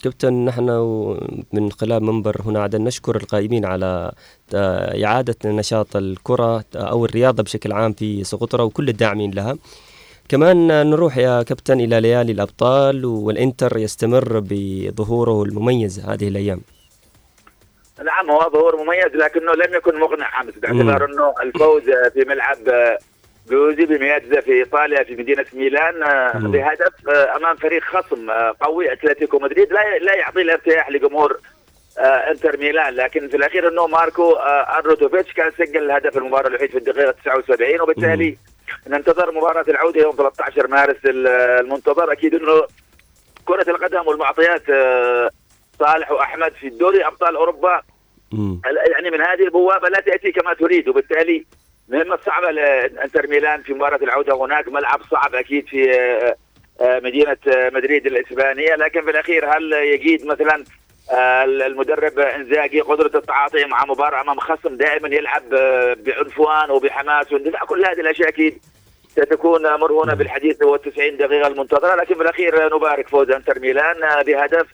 كابتن نحن من خلال منبر هنا عدن نشكر القائمين على آه، إعادة نشاط الكرة أو الرياضة بشكل عام في سقطرى وكل الداعمين لها. كمان نروح يا كابتن إلى ليالي الأبطال والإنتر يستمر بظهوره المميز هذه الأيام. نعم هو ظهور مميز لكنه لم يكن مقنع. امس باعتبار إنه الفوز آه، في ملعب آه، جوزيبي مياتزا في إيطاليا في مدينة ميلان آه،. بهدف آه، أمام فريق خصم آه، قوي أتلتيكو مدريد. لا لا يعطي الارتياح لجمهور آه، إنتر ميلان لكن في الأخير إنه ماركو آه، ارنوتوفيتش كان سجل الهدف المباراة الوحيد في الدقيقة 79 وبالتالي ننتظر مباراة العودة يوم 13 مارس ال- المنتظر. أكيد إنه كرة القدم والمعطيات آه، صالح وأحمد في دوري أبطال أوروبا. يعني من هذه البوابة لا تأتي كما تريد وبالتالي مهمة صعبة لإنتر ميلان في مباراة العودة. هناك ملعب صعب أكيد في آه، آه، مدينة آه، مدريد الإسبانية. لكن في الأخير هل يجيد مثلا المدرب إنزاجي قدرة التعاطي مع مباراة أمام خصم دائما يلعب بعنفوان وبحماس واندفاع كل هذه الاشياء أكيد ستكون مرهونة بالحديث 90 دقيقة المنتظرة. لكن في الأخير نبارك فوز إنتر ميلان بهدف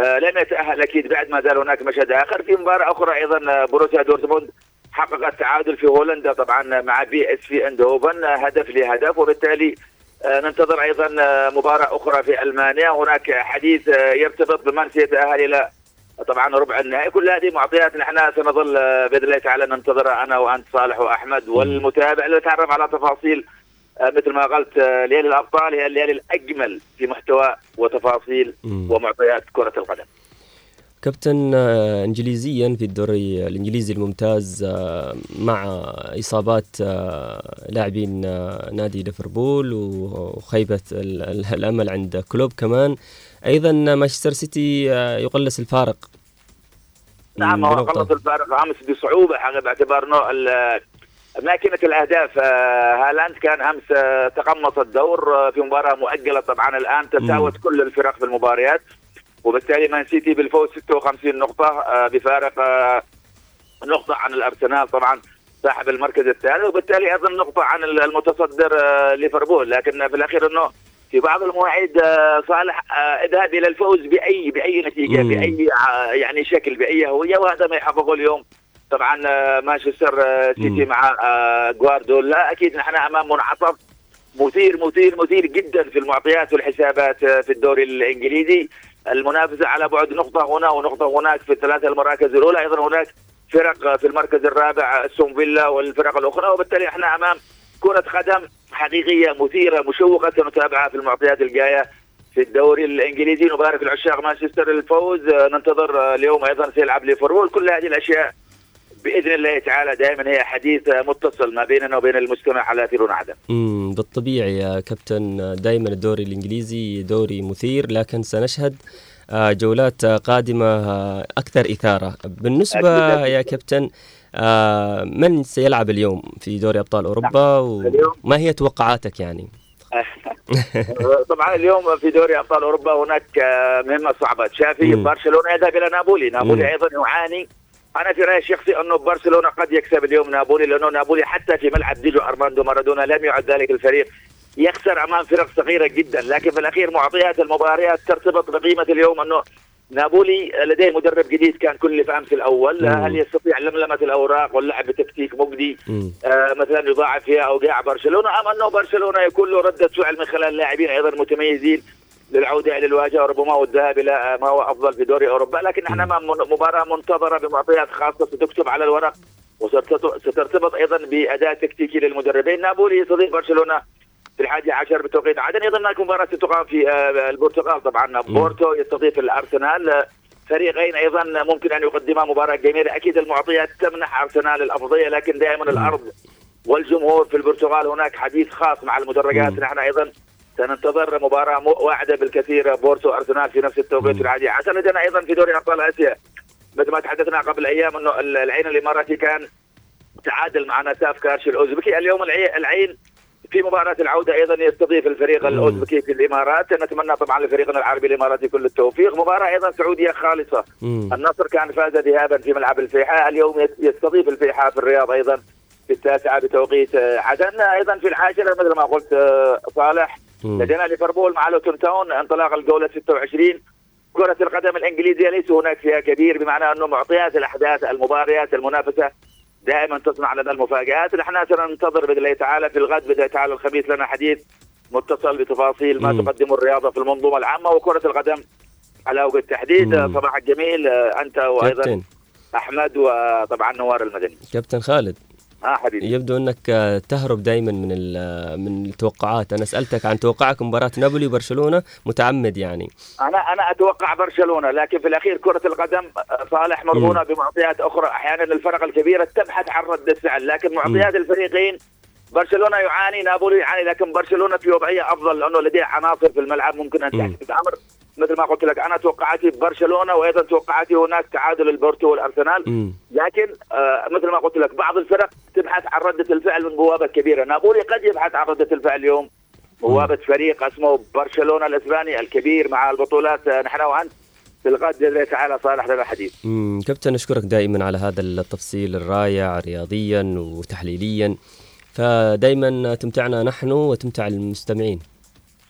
لم يتأهل أكيد بعد ما زال هناك مشهد آخر في مباراة أخرى أيضا آه، بروسيا دورتموند حقق التعادل في هولندا طبعا مع بي إس في آيندهوفن آه، هدف لهدف وبالتالي آه، ننتظر أيضا آه، مباراة أخرى في ألمانيا. هناك حديث آه، يرتبط بمن سيتاهل إلى طبعا ربع النهائي. كل هذه معطيات نحن سنظل آه، بإذن الله تعالى ننتظرها أنا وأنت صالح وأحمد والمتابع لنتعرف على تفاصيل آه، مثل ما قلت آه، ليالي الأبطال هي الليالي الأجمل في محتوى وتفاصيل ومعطيات كرة القدم. كابتن آه، انجليزيا في الدوري الإنجليزي الممتاز آه، مع إصابات آه، لاعبين آه، نادي ليفربول وخيبة ال- ال- الأمل عند كلوب كمان أيضا مانشستر سيتي آه، يقلص الفارق نعم هو. خلص الفارق أمس بصعوبة حقيقة باعتبار انه ماكينة الأهداف آه، هالاند كان أمس آه، تقمص الدور آه، في مباراة مؤجلة طبعا الآن تساوت كل الفرق في المباريات. وبالتالي مان سيتي بالفوز 56 نقطة آه، بفارق نقطة عن الأرسنال طبعا صاحب المركز الثالث وبالتالي أيضا نقطة عن المتصدر ليفربول. لكن في الأخير إنه في بعض المواعيد صالح اذهب إلى الفوز باي بأي نتيجة. بأي يعني شكل بأي هوية. وهذا ما يحققه اليوم طبعا آه، مانشستر آه، سيتي مع آه، جوارديولا أكيد نحن أمام منعطف مثير مثير مثير جدا في المعطيات والحسابات آه، في الدوري الإنجليزي. المنافسة على بعد نقطة هنا ونقطة هناك في الثلاثة المراكز الأولى. أيضا هناك فرق آه، في المركز الرابع أستون فيلا والفرق الأخرى. وبالتالي إحنا أمام كرة قدم حقيقية مثيرة مشوقة سنتابعها في المعطيات الجاية في الدوري الإنجليزي. نبارك العشاق مانشستر الفوز. آه، ننتظر آه، اليوم أيضا سيلعب ليفربول. كل هذه الأشياء بإذن الله تعالى دائما هي حديث متصل ما بيننا وبين المستمع على ثيرون عدن. امم بالطبيعي يا كابتن دائما الدوري الإنجليزي دوري مثير لكن سنشهد آه، جولات قادمة آه، أكثر إثارة. بالنسبة. يا كابتن آه، من سيلعب اليوم في دوري أبطال أوروبا وما هي توقعاتك يعني؟ طبعا اليوم في دوري أبطال أوروبا هناك مهمة صعبة. تشافي. برشلونة يذهب إلى نابولي. نابولي. أيضا يعاني أنا في رأيي الشخصي أنه برشلونة قد يكسب اليوم نابولي لأنه نابولي حتى في ملعب ديجو أرماندو مارادونا لم يعد ذلك الفريق. يخسر أمام فرق صغيرة جدا لكن في الأخير معطيات المباريات ترتبط بقيمة اليوم أنه نابولي لديه مدرب جديد كان كل في أمس الأول. مم. هل يستطيع لملمة الأوراق واللعب بتكتيك مجدي؟ آه، مثلا يضاعف فيها أوقاع برشلونة أم أنه برشلونة يكون له ردة فعل من خلال لاعبين أيضا متميزين؟ للعودة إلى الواجهة وربما والذهاب إلى ما هو أفضل في دوري أوروبا. لكن إحنا مباراة منتظرة بمعطيات خاصة ستكتب على الورق وسترتبط أيضا بأداء تكتيكي للمدربين. نابولي يستضيف برشلونة في الحادي عشر بتوقيت عدن. أيضا هناك مباراة ستقام في آه، البرتغال. طبعا بورتو يستضيف الأرسنال. فريقين أيضا ممكن أن يقدما مباراة جميلة. أكيد المعطيات تمنح أرسنال الأفضلية لكن دائما الأرض والجمهور في البرتغال هناك حديث خاص مع المدرجات. نحن أيضا سننتظر مباراة م- واعده بالكثير. بورتو أرسنال في نفس التوقيت العادي. عشان عندنا أيضا في دوري أبطال آسيا. مثل ما تحدثنا قبل أيام إنه ال- العين الإماراتي كان تعادل مع نساف كارش الأوزبكي. اليوم العي- العين في مباراة العودة أيضا يستضيف الفريق الأوزبكي في الإمارات. نتمنى طبعا لفريقنا العربي الإماراتي كل التوفيق. مباراة أيضا سعودية خالصة. مم. النصر كان فاز ذهابا في ملعب الفيحاء. اليوم يس- يستضيف الفيحاء في الرياض أيضا في التاسعة بتوقيت آه، عدن أيضا في العاشرة مثل ما قلت آه، صالح. لدينا ليفربول مع لوتون تاون انطلاق الجولة 26 كرة القدم الإنجليزية ليس هناك فيها كبير بمعنى أنه معطيات الأحداث المباريات المنافسة دائما تصنع لنا المفاجآت. نحن سننتظر بإذن الله تعالى في الغد بإذن الله تعالى الخميس لنا حديث متصل بتفاصيل ما مم. تقدم الرياضة في المنظومة العامة وكرة القدم على وجه التحديد. صباحك جميل أنت وأيضا كابتن. أحمد وطبعا نوار المدني. كابتن خالد. ها حبيبي. يبدو أنك آه، تهرب دائما من ال- من التوقعات. أنا سألتك عن توقعك مباراة نابولي وبرشلونة متعمد يعني. أنا أنا أتوقع برشلونة لكن في الأخير كرة القدم آه، صالح مرهونة بمعطيات أخرى. أحيانا الفرق الكبيرة تبحث عن رده فعل لكن معطيات الفريقين برشلونة يعاني نابولي يعاني لكن برشلونة في وضعية أفضل لأنه لديه عناصر في الملعب ممكن أن. تحدث أمر مثل ما قلت لك أنا توقعاتي برشلونة وأيضا توقعاتي هناك تعادل البورتو والأرسنال. لكن آه مثل ما قلت لك بعض الفرق تبحث عن ردة الفعل من بوابة كبيرة. نابولي قد يبحث عن ردة الفعل اليوم. بوابة فريق اسمه برشلونة الإسباني الكبير مع البطولات آه، نحن وأنت في الغد. باذن الله تعالى صالح لنا حديث مم، كابتن أشكرك دائما على هذا التفصيل الرائع رياضيا وتحليليا. فدائما تمتعنا نحن وتمتع المستمعين.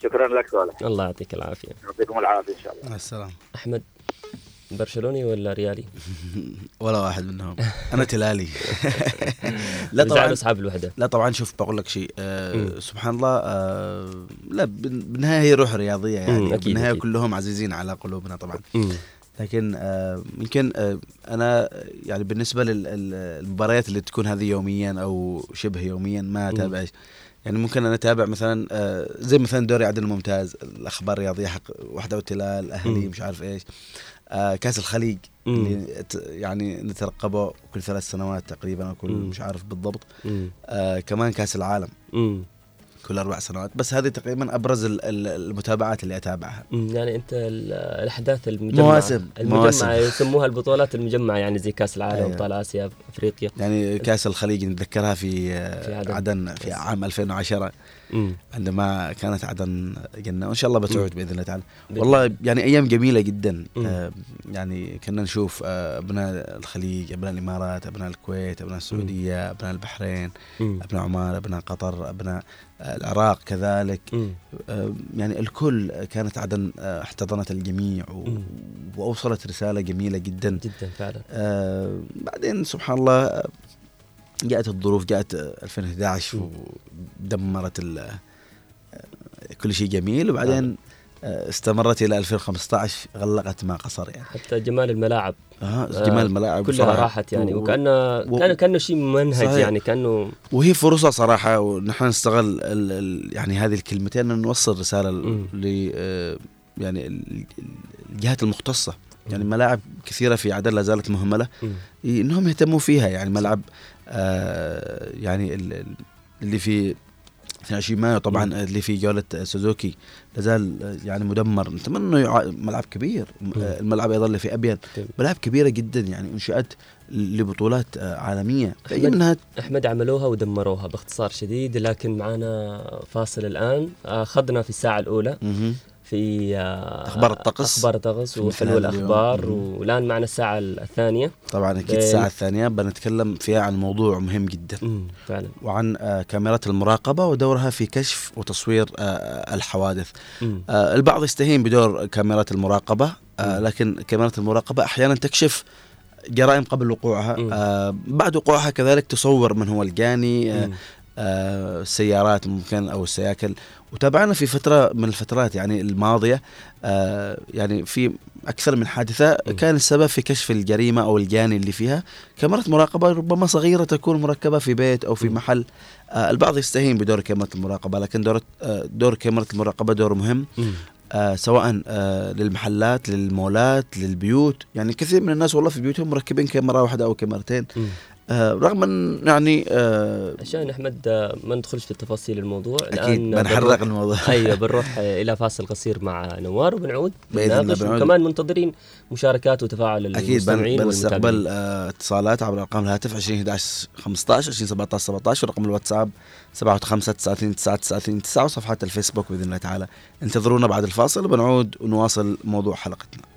شكرا لك صالح. الله يعطيك العافية. يعطيكم العافية إن شاء الله. مع السلامة. أحمد برشلوني ولا ريالي؟ ولا واحد منهم. أنا تلالي. لا طبعا أصحاب الوحدة. لا طبعا شوف بقول لك شيء آه. سبحان الله آه لا بال- بالنهاية هي روح رياضية يعني. أكيد، بالنهاية أكيد. كلهم عزيزين على قلوبنا طبعا. مم. لكن آه يمكن آه أنا يعني بالنسبة للمباريات اللي تكون هذه يوميا أو شبه يوميا ما أتابع يعني ممكن أنا أتابع مثلا آه زي مثلا دوري عدن الممتاز الأخبار الرياضية حق وحدة والتلال أهلي. مش عارف إيش آه كأس الخليج. اللي يعني نترقبه كل ثلاث سنوات تقريبا أو كل. مش عارف بالضبط. آه كمان كأس العالم. كل أربع سنوات بس هذه تقريبا أبرز ال- ال- المتابعات اللي أتابعها يعني أنت ال- الأحداث المجمعة مواسم، المجمعة مواسم. يسموها البطولات المجمعة يعني زي كأس العالم أيوة. ابطال آسيا أفريقيا يعني كأس الخليج نتذكرها في, في عدن. عدن في عام 2010 مم. عندما كانت عدن جنة وإن شاء الله بتعود بإذن الله تعالى والله يعني أيام جميلة جدا مم. آه يعني كنا نشوف آه أبناء الخليج أبناء الإمارات أبناء الكويت أبناء السعودية أبناء البحرين مم. أبناء عمان أبناء قطر أبناء آه العراق كذلك مم. آه يعني الكل كانت عدن آه احتضنت الجميع و... مم. واوصلت رسالة جميلة جدا جدا فعلا آه بعدين سبحان الله آه، جاءت الظروف جاءت آه، 2011 ودمرت ال- آه، كل شيء جميل. وبعدين آه، استمرت إلى 2015 غلقت ما قصر يعني. حتى جمال الملاعب. آه جمال الملاعب كلها بصراحة. راحت يعني وكأنه و- كان كأنه شيء منهج صحيح. يعني كأنه وهي فرصة صراحة ونحن نستغل ال ال يعني هذه الكلمتين أن نوصل رسالة. ل آه، يعني ال- الجهات المختصة. يعني ملاعب كثيرة في عدن لا زالت مهملة. إنهم يهتموا فيها يعني. ملعب آه يعني ال- ال- اللي في 22 مايو طبعا. اللي في جولة سوزوكي لازال آه، يعني مدمر. نتمنى إنه يع- ملعب كبير. آه، الملعب أيضا اللي في ابين طيب. ملاعب كبيرة جدا يعني انشات لبطولات آه، عالمية. أحمد- منها أحمد عملوها ودمروها باختصار شديد لكن معنا فاصل الآن. أخذنا في الساعة الأولى. في آه، أخبار الطقس. أخبار الطقس وحلو. الأخبار. والان معنا الساعة الثانية طبعا أكيد الساعة الثانية بنتكلم فيها عن موضوع مهم جدا فعلا وعن آه، كاميرات المراقبة ودورها في كشف وتصوير آه، الحوادث البعض يستهين بدور كاميرات المراقبة لكن كاميرات المراقبة أحيانا تكشف جرائم قبل وقوعها. آه، بعد وقوعها كذلك تصور من هو الجاني. آه، السيارات ممكن أو السياكل وتابعنا في فترة من الفترات يعني الماضية. آه، يعني في أكثر من حادثة كان السبب في كشف الجريمة أو الجاني اللي فيها. كاميرا مراقبة ربما صغيرة تكون مركبة في بيت أو في محل. آه، البعض يستهين بدور كاميرا المراقبة لكن دور آه، دور كاميرا المراقبة دور مهم. آه سواء آه للمحلات للمولات للبيوت. يعني كثير من الناس والله في بيوتهم مركبين كاميرا واحدة أو كاميرتين. آه، رغم إن يعني آه، عشان أحمد آه، ما ندخلش في تفاصيل الموضوع الآن بنحرق الموضوع. أيوه بنروح آه، إلى فاصل قصير مع نوار وبنعود بإذن الله بنعود. وكمان منتظرين مشاركات وتفاعل أكيد المستمعين بنستقبل آه، اتصالات عبر أرقام الهاتف 20 11 15 20 17 17 ورقم الواتساب 75 39 99 9 وصفحات الفيسبوك بإذن الله تعالى انتظرونا بعد الفاصل وبنعود ونواصل موضوع حلقتنا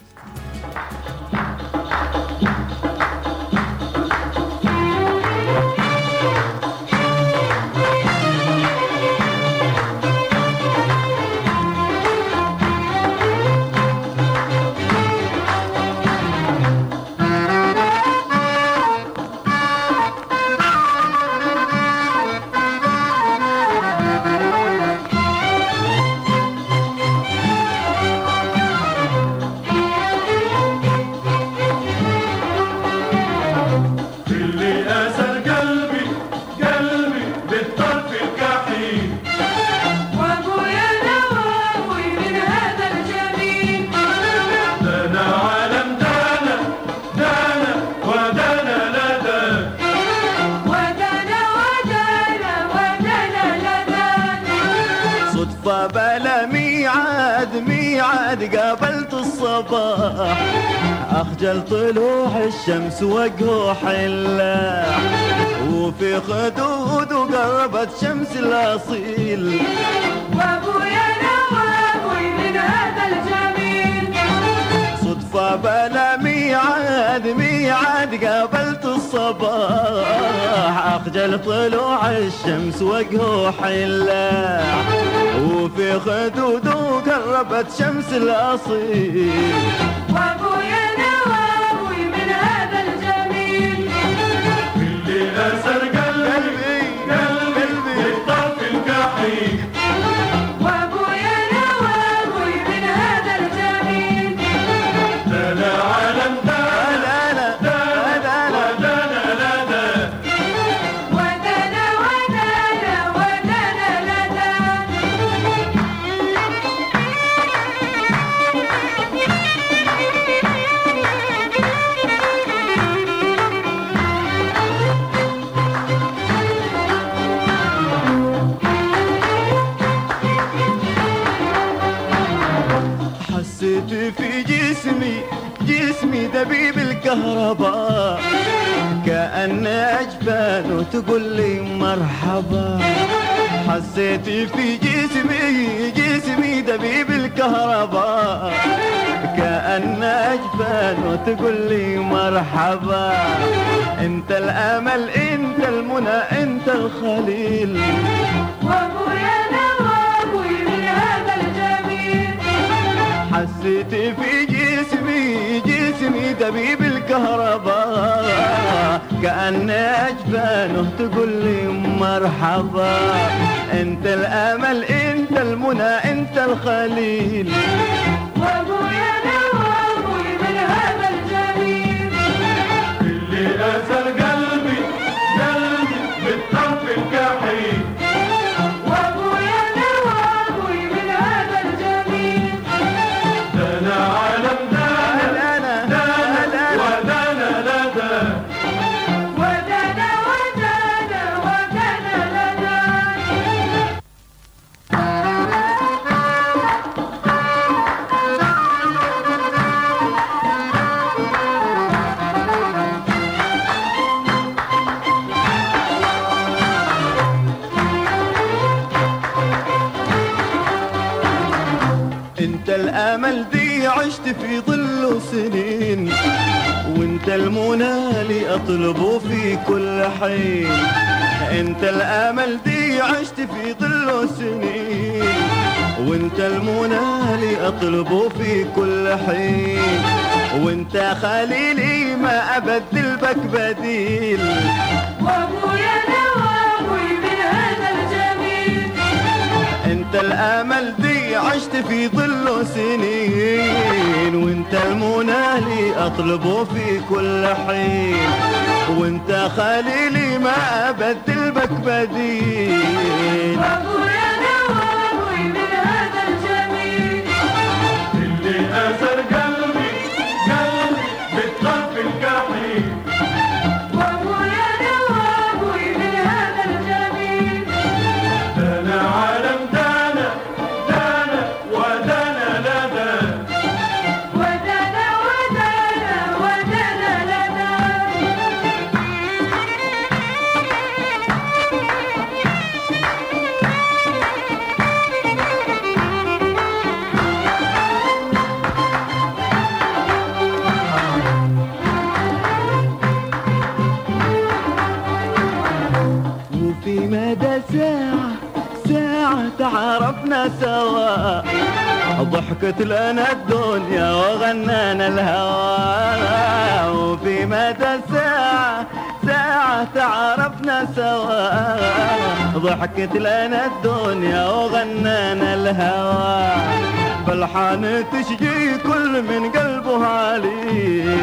أخجل طلوع الشمس وجهه حلاح وفي خدود قربت شمس الأصيل. وأبويا نواوي من هذا الجميل. صدفة بلا ميعاد ميعاد قابلت الصباح. أخجل طلوع الشمس وجهه حلاح وفي خدوده قربت شمس الأصيل. وأبويا دبيب الكهرباء كأن أجفان تقول لي مرحبا. حسيت في جسمي جسمي دبيب الكهرباء. كأن أجفان تقول لي مرحبا. أنت الأمل أنت المنى أنت الخليل. وابويا نواوي من هذا الجميل. حسيت في جسمي جسمي دبيب الكهرباء. كأن أجفانه تقول لي مرحبا. أنت الأمل أنت المنى أنت الخليل. اطلبه في كل حين. وانت خليلي ما ابدل بك بديل. وأبويا نواوي من هذا الجميل. انت الأمل دي عشت في ظله سنين. وانت المنى لي اطلبه في كل حين. وانت خليلي ما ابدل بك بديل. وأبويا ضحكت لنا الدنيا وغنانا الهوى وفي مدى الساعة ساعة تعرفنا سوا. ضحكت لنا الدنيا وغنانا الهوى. فالحان تشجي كل من قلبه عليل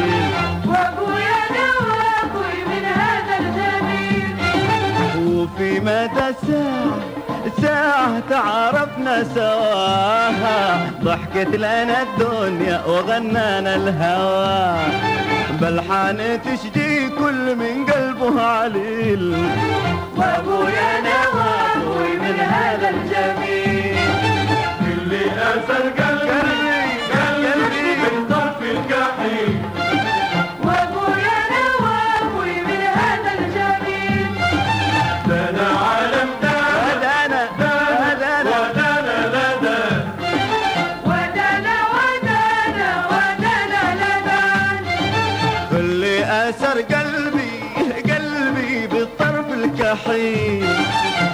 وابويا نوابوي من هذا الجميل. وفي مدى ساعة ساعة تعرفنا سواها ضحكت لنا الدنيا وغنانا الهوى. بلحان تشجي كل من قلبه عليل. وأبويا نوابوي من هذا الجميل. اللي أسر قلبي قلبي من طرف الجحيم.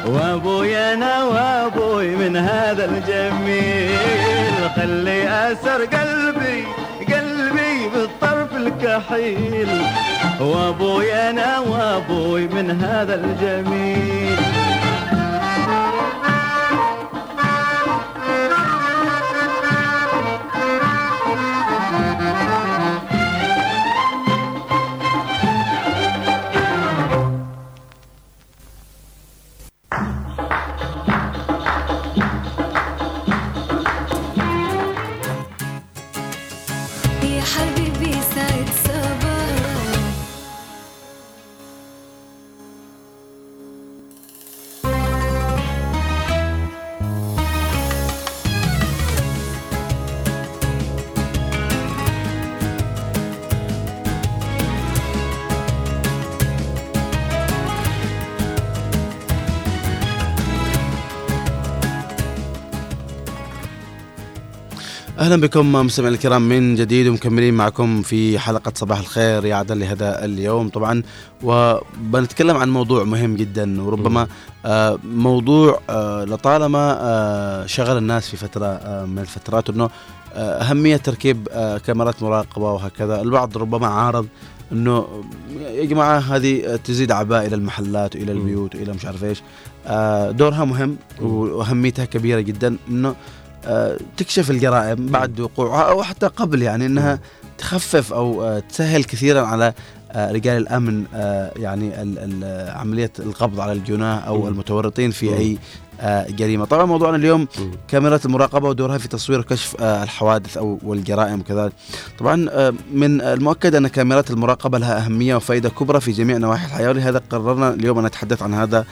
وابويا أنا وابوي من هذا الجميل. خلي أسر قلبي قلبي بالطرف الكحيل. وابويا أنا وابوي من هذا الجميل. أهلا بكم مستمعينا الكرام من جديد ومكملين معكم في حلقة صباح الخير يا عدل لهذا اليوم طبعا. وبنتكلم عن موضوع مهم جدا وربما آه موضوع آه لطالما آه شغل الناس في فترة من الفترات إنه أهمية تركيب كاميرات مراقبة وهكذا. البعض ربما عارض إنه يا جماعة هذه تزيد اعباء إلى المحلات وإلى البيوت وإلى مش عارف إيش. دورها مهم وأهميتها كبيرة جدا إنه تكشف الجرائم بعد وقوعها أو حتى قبل يعني إنها تخفف أو آه، تسهل كثيرا على آه، رجال الأمن آه، يعني عملية القبض على الجناه أو المتورطين في أي جريمة. طبعا موضوعنا اليوم كاميرات المراقبة ودورها في تصوير وكشف الحوادث أو والجرائم كذلك طبعا من المؤكد أن كاميرات المراقبة لها أهمية وفائدة كبرى في جميع نواحي الحياة ولهذا قررنا اليوم أن نتحدث عن هذا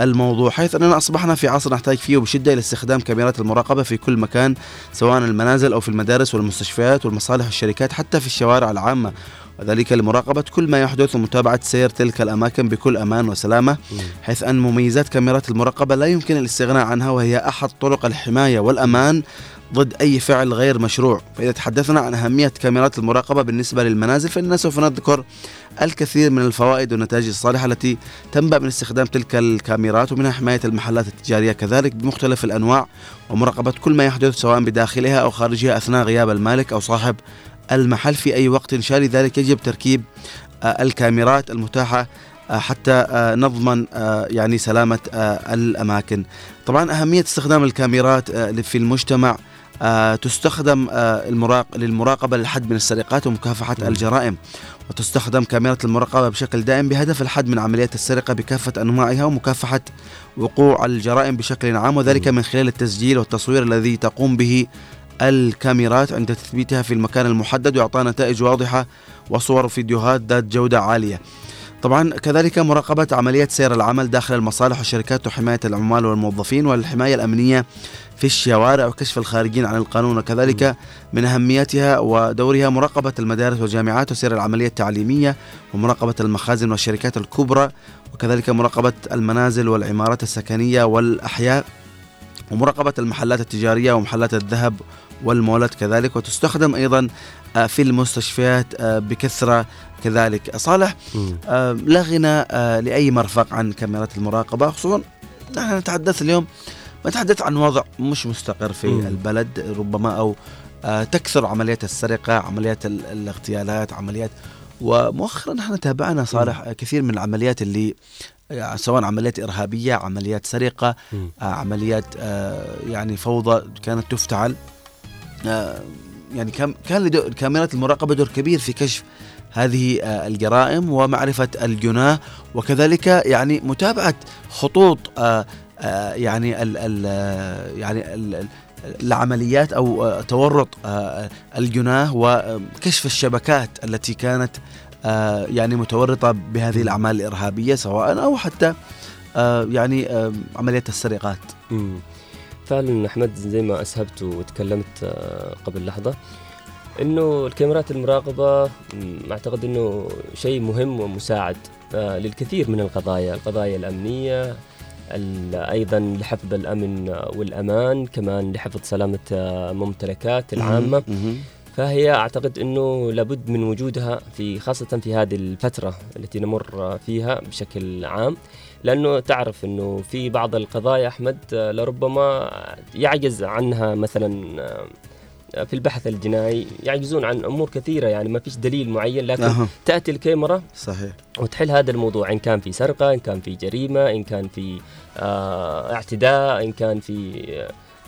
الموضوع حيث أننا أصبحنا في عصر نحتاج فيه بشده إلى استخدام كاميرات المراقبة في كل مكان سواء المنازل أو في المدارس والمستشفيات والمصالح والشركات حتى في الشوارع العامة. وذلك لمراقبة كل ما يحدث ومتابعة سير تلك الأماكن بكل أمان وسلامة حيث أن مميزات كاميرات المراقبة لا يمكن الاستغناء عنها وهي أحد طرق الحماية والأمان ضد أي فعل غير مشروع. فإذا تحدثنا عن أهمية كاميرات المراقبة بالنسبة للمنازل فإننا سوف نذكر الكثير من الفوائد والنتائج الصالحة التي تنبع من استخدام تلك الكاميرات ومنها حماية المحلات التجارية كذلك بمختلف الأنواع ومراقبة كل ما يحدث سواء بداخلها أو خارجها أثناء غياب المالك أو صاحب المحل في أي وقت. شاء لذلك يجب تركيب آه، الكاميرات المتاحة آه، حتى آه، نضمن يعني سلامة الأماكن. طبعا أهمية استخدام الكاميرات في المجتمع تستخدم آه،. للمراقبة للحد من السرقات ومكافحة الجرائم. وتستخدم كاميرات المراقبة بشكل دائم بهدف الحد من عمليات السرقة بكافة أنواعها ومكافحة وقوع الجرائم بشكل عام وذلك من خلال التسجيل والتصوير الذي تقوم به الكاميرات عند تثبيتها في المكان المحدد وإعطاء نتائج واضحة وصور وفيديوهات ذات جودة عالية. طبعا كذلك مراقبة عملية سير العمل داخل المصالح والشركات وحماية العمال والموظفين والحماية الأمنية في الشوارع وكشف الخارجين عن القانون. وكذلك من أهميتها ودورها مراقبة المدارس والجامعات وسير العملية التعليمية ومراقبة المخازن والشركات الكبرى وكذلك مراقبة المنازل والعمارات السكنية والأحياء ومراقبة المحلات التجارية ومحلات الذهب والمولات كذلك. وتستخدم أيضا آه، في المستشفيات آه، بكثرة كذلك. صالح آه، لا غنى لأي مرفق عن كاميرات المراقبة خصوصا نحن نتحدث اليوم نتحدث عن وضع مش مستقر في مم. البلد ربما أو آه، تكثر عمليات السرقة عمليات ال- الاغتيالات عمليات ومؤخرا إحنا تابعنا صالح كثير من العمليات اللي آه، سواء عمليات إرهابية عمليات سرقة. آه، عمليات يعني فوضى كانت تفتعل يعني كان كاميرات المراقبة دور كبير في كشف هذه الجرائم ومعرفة الجناه وكذلك يعني متابعة خطوط يعني ال ال يعني ال ال- العمليات أو آه، تورط آه، الجناه وكشف الشبكات التي كانت آه، يعني متورطة بهذه الأعمال الإرهابية سواء أو حتى آه، يعني آه، عمليات السرقات. فعلا أحمد زي ما أسهبت وتكلمت آه، قبل لحظة إنه الكاميرات المراقبة أعتقد إنه شيء مهم ومساعد آه، للكثير من القضايا القضايا الأمنية ال- أيضا لحفظ الأمن والأمان كمان لحفظ سلامة آه، ممتلكات العامة. فهي أعتقد إنه لابد من وجودها في خاصة في هذه الفترة التي نمر فيها بشكل عام لأنه تعرف إنه في بعض القضايا أحمد آه، لربما يعجز عنها مثلا آه، في البحث الجنائي يعجزون عن أمور كثيرة يعني ما فيش دليل معين لكن أها. تأتي الكاميرا صحيح. وتحل هذا الموضوع إن كان في سرقة إن كان في جريمة إن كان في آه اعتداء إن كان في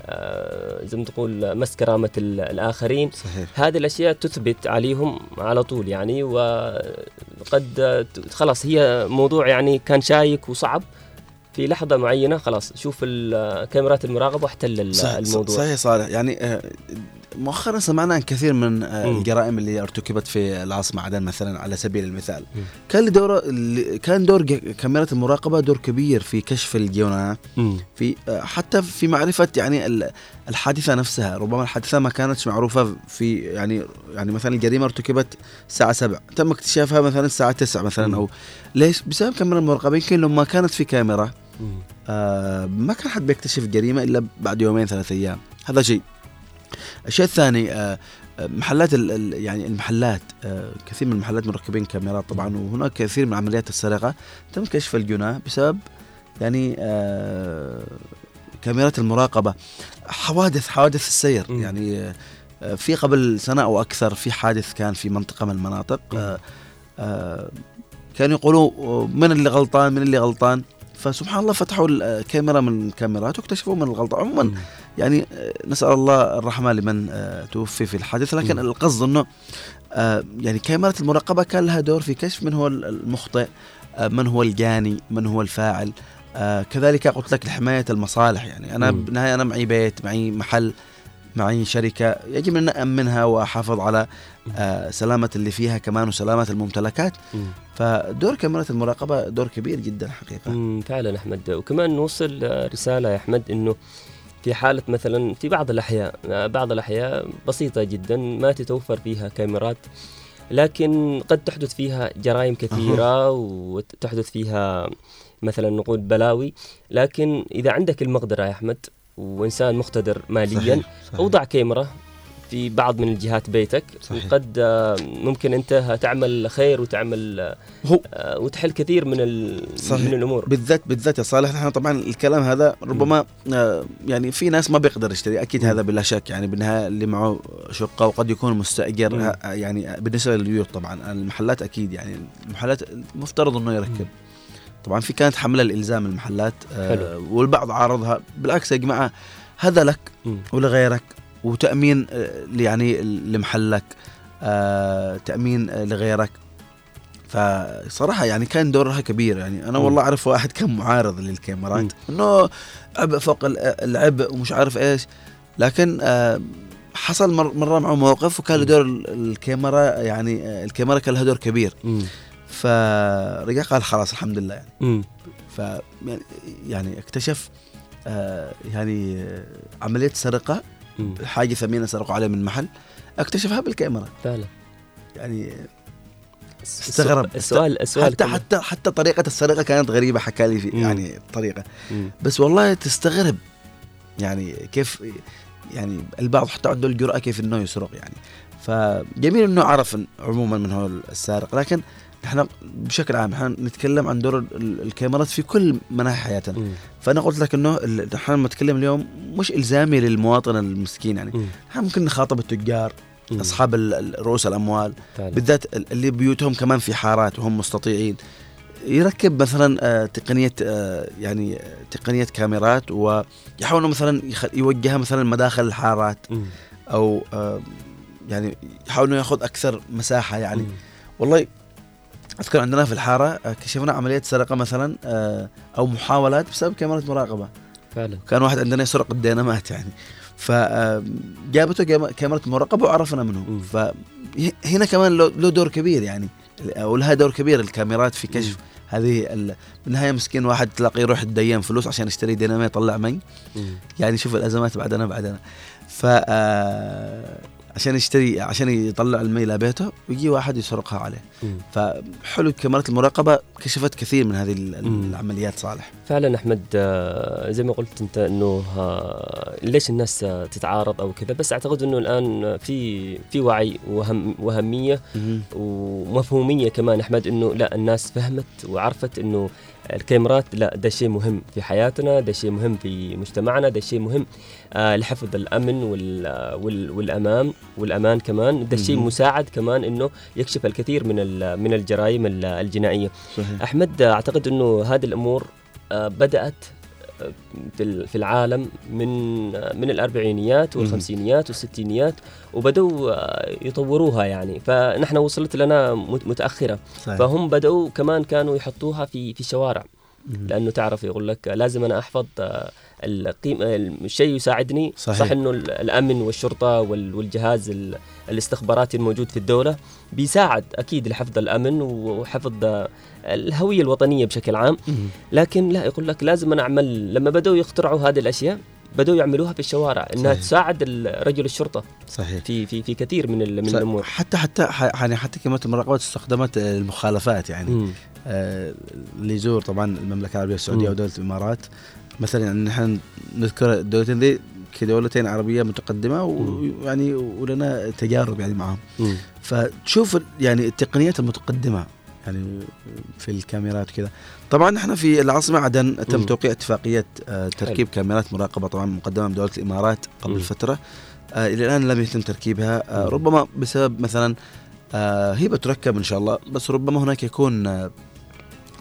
آه زي ما تقول مس كرامه ال- الآخرين. صحيح. هذه الأشياء تثبت عليهم على طول يعني وقد خلاص هي موضوع يعني كان شايك وصعب. في لحظة معينة خلاص شوف ال- كاميرات المراقبة واحتل الموضوع. صحيح صالح. يعني آه، مؤخرا سمعنا عن كثير من آه،. الجرائم اللي ارتكبت في العاصمة عدن مثلا على سبيل المثال. كان دور كان دور كاميرات المراقبة دور كبير في كشف الجناه مم. في آه، حتى في معرفة يعني ال- الحادثة نفسها ربما الحادثة ما كانتش معروفة في يعني يعني مثلا الجريمة ارتكبت الساعة 7 تم اكتشافها مثلا الساعة 9 مثلا. أو ليش بسبب كاميرا المراقبة يمكن لو ما كانت في كاميرا. آه ما كان حد بيكتشف الجريمة إلا بعد يومين ثلاث أيام هذا شيء الشيء الثاني آه آه، محلات يعني المحلات آه كثير من المحلات مركبين كاميرات طبعا وهناك كثير من عمليات السرقة تم كشف الجناه بسبب يعني كاميرات المراقبة حوادث حوادث السير. يعني في قبل سنة أو أكثر في حادث كان في منطقة من المناطق كانوا يقولوا من اللي غلطان من اللي غلطان فسبحان الله فتحوا الكاميرا من الكاميرات واكتشفوا من الغلطة عموما. يعني آه، نسأل الله الرحمة لمن آه، توفي في الحادث لكن مم. القصد إنه آه، يعني كاميرات المراقبة كان لها دور في كشف من هو المخطئ من هو الجاني من هو الفاعل كذلك قلت لك لحمايه المصالح يعني أنا. بالنهايه أنا معي بيت معي محل معي شركة يجب أن امنها وأحافظ على سلامة اللي فيها كمان وسلامة الممتلكات مم. فدور كاميرات المراقبة دور كبير جدا حقيقة مم، فعلا أحمد وكمان نوصل رسالة يا أحمد إنه في حالة مثلا في بعض الأحياء بعض الأحياء بسيطة جدا ما تتوفر فيها كاميرات لكن قد تحدث فيها جرائم كثيرة وتحدث فيها مثلا نقول بلاوي لكن إذا عندك المقدرة يا أحمد وإنسان مقتدر ماليا صحيح، صحيح. أوضع كاميرا في بعض من الجهات بيتك صحيح. وقد آه، ممكن أنت تعمل خير وتعمل هو آه، وتحل كثير من صحيح. من الأمور بالذات بالذات يا صالح نحن طبعا الكلام هذا ربما آه، يعني في ناس ما بيقدر يشتري أكيد مم. هذا بلا شك يعني بالنهاية اللي معه شقة وقد يكون مستأجر. آه، يعني بالنسبة للبيوت طبعا المحلات أكيد يعني المحلات مفترض إنه يركب طبعا في كانت حملة الالزام المحلات آه،. والبعض عارضها بالعكس يا جماعة هذا لك. ولغيرك وتأمين آه، يعني لمحلك آه، تأمين آه، لغيرك. فصراحة يعني كان دورها كبير. يعني أنا مم. والله أعرف واحد كان معارض للكاميرات. إنه عبء فوق ال- العبء ومش عارف إيش. لكن حصل مر مرة معه موقف وكان له دور ال- الكاميرا يعني الكاميرا كان لها دور كبير. فرجع قال خلاص الحمد لله يعني. ف يعني- اكتشف يعني آه، عملية حاجة ثمينة سرقوا عليه من محل اكتشفها بالكاميرا. فعلا. يعني استغرب السؤال السؤال حتى كله. حتى حتى طريقة السرقة كانت غريبة حكى لي. يعني الطريقة مم. بس والله تستغرب. يعني كيف يعني البعض حتى عنده الجرأة كيف إنه يسرق يعني. فجميل إنه عرف عموما من هو السارق لكن إحنا بشكل عام إحنا نتكلم عن دور ال- الكاميرات في كل مناحي حياتنا مم. فأنا قلت لك إنه إحنا لما نتكلم اليوم مش إلزامي للمواطن المسكين يعني مم. إحنا ممكن نخاطب التجار مم. أصحاب رؤوس الأموال فعلا. بالذات ال- اللي بيوتهم كمان في حارات وهم مستطيعين يركب مثلا آه، تقنية آه، يعني آه، تقنية كاميرات ويحاولوا مثلا يوجهها مثلا مداخل الحارات. أو يعني يحاول انه ياخذ أكثر مساحة يعني مم. والله أذكر عندنا في الحارة آه، كشفنا عملية سرقة مثلا آه، أو محاولات بسبب كاميرات مراقبة. فعلا. كان واحد عندنا يسرق الدينامات يعني. فجابته كاميرا مراقبة وعرفنا منه. فهنا كمان له دور كبير يعني. أو لها دور كبير الكاميرات في كشف هذه ال- بالنهايه مسكين واحد تلاقيه يروح يتدين فلوس عشان يشتري ديناميت يطلع مي. يعني شوف الأزمات بعدنا بعدنا. ف آه، عشان يشتري عشان يطلع المي لبيته ويجي واحد يسرقها عليه مم. فحلو كاميرات المراقبة كشفت كثير من هذه ال- مم. العمليات صالح فعلا أحمد آه، زي ما قلت أنت إنه آه، ليش الناس تتعارض أو كذا بس أعتقد إنه الآن في في وعي وهم واهميه ومفهومية كمان أحمد إنه لا الناس فهمت وعرفت إنه الكاميرات لا ده شيء مهم في حياتنا ده شيء مهم في مجتمعنا ده شيء مهم آه لحفظ الأمن وال وال والأمان والأمان كمان ده شيء. مساعد كمان إنه يكشف الكثير من من الجرائم ال- الجنائية صحيح أحمد أعتقد إنه هذه الأمور آه، بدأت في ال- في العالم من من الأربعينيات. والخمسينيات والستينيات وبدأوا آه، يطوروها يعني فنحن وصلت لنا مت- متأخرة صحيح. فهم بدأوا كمان كانوا يحطوها في في الشوارع. لأنه تعرف يقول لك لازم أنا أحفظ آه، القيمه الشيء يساعدني صحيح. صح إنه ال- الأمن والشرطة وال- والجهاز ال- الاستخباراتي الموجود في الدولة بيساعد أكيد لحفظ الأمن وحفظ الهوية الوطنية بشكل عام. لكن لا يقول لك لازم أنا أعمل لما بدأوا يخترعوا هذه الأشياء بدأوا يعملوها في الشوارع إنها صحيح. تساعد رجل الشرطة صحيح في في في كثير من من صح- الأمور حتى حتى يعني حتى كلمه المراقبه استخدمت المخالفات يعني. آه، اللي يزور طبعا المملكة العربية السعودية. ودولة الإمارات مثلا يعني نحن نذكر الدولتين ذي كدولتين عربية متقدمة ويعني ولنا تجارب يعني معهم. فتشوف يعني التقنيات المتقدمة يعني في الكاميرات كذا طبعا إحنا في العاصمة عدن تم. توقيع اتفاقية آه، تركيب كاميرات مراقبة طبعا مقدمة من دولة الإمارات قبل. فترة آه، إلى الآن لم يتم تركيبها آه،. ربما بسبب مثلا هي بتركب إن شاء الله بس ربما هناك يكون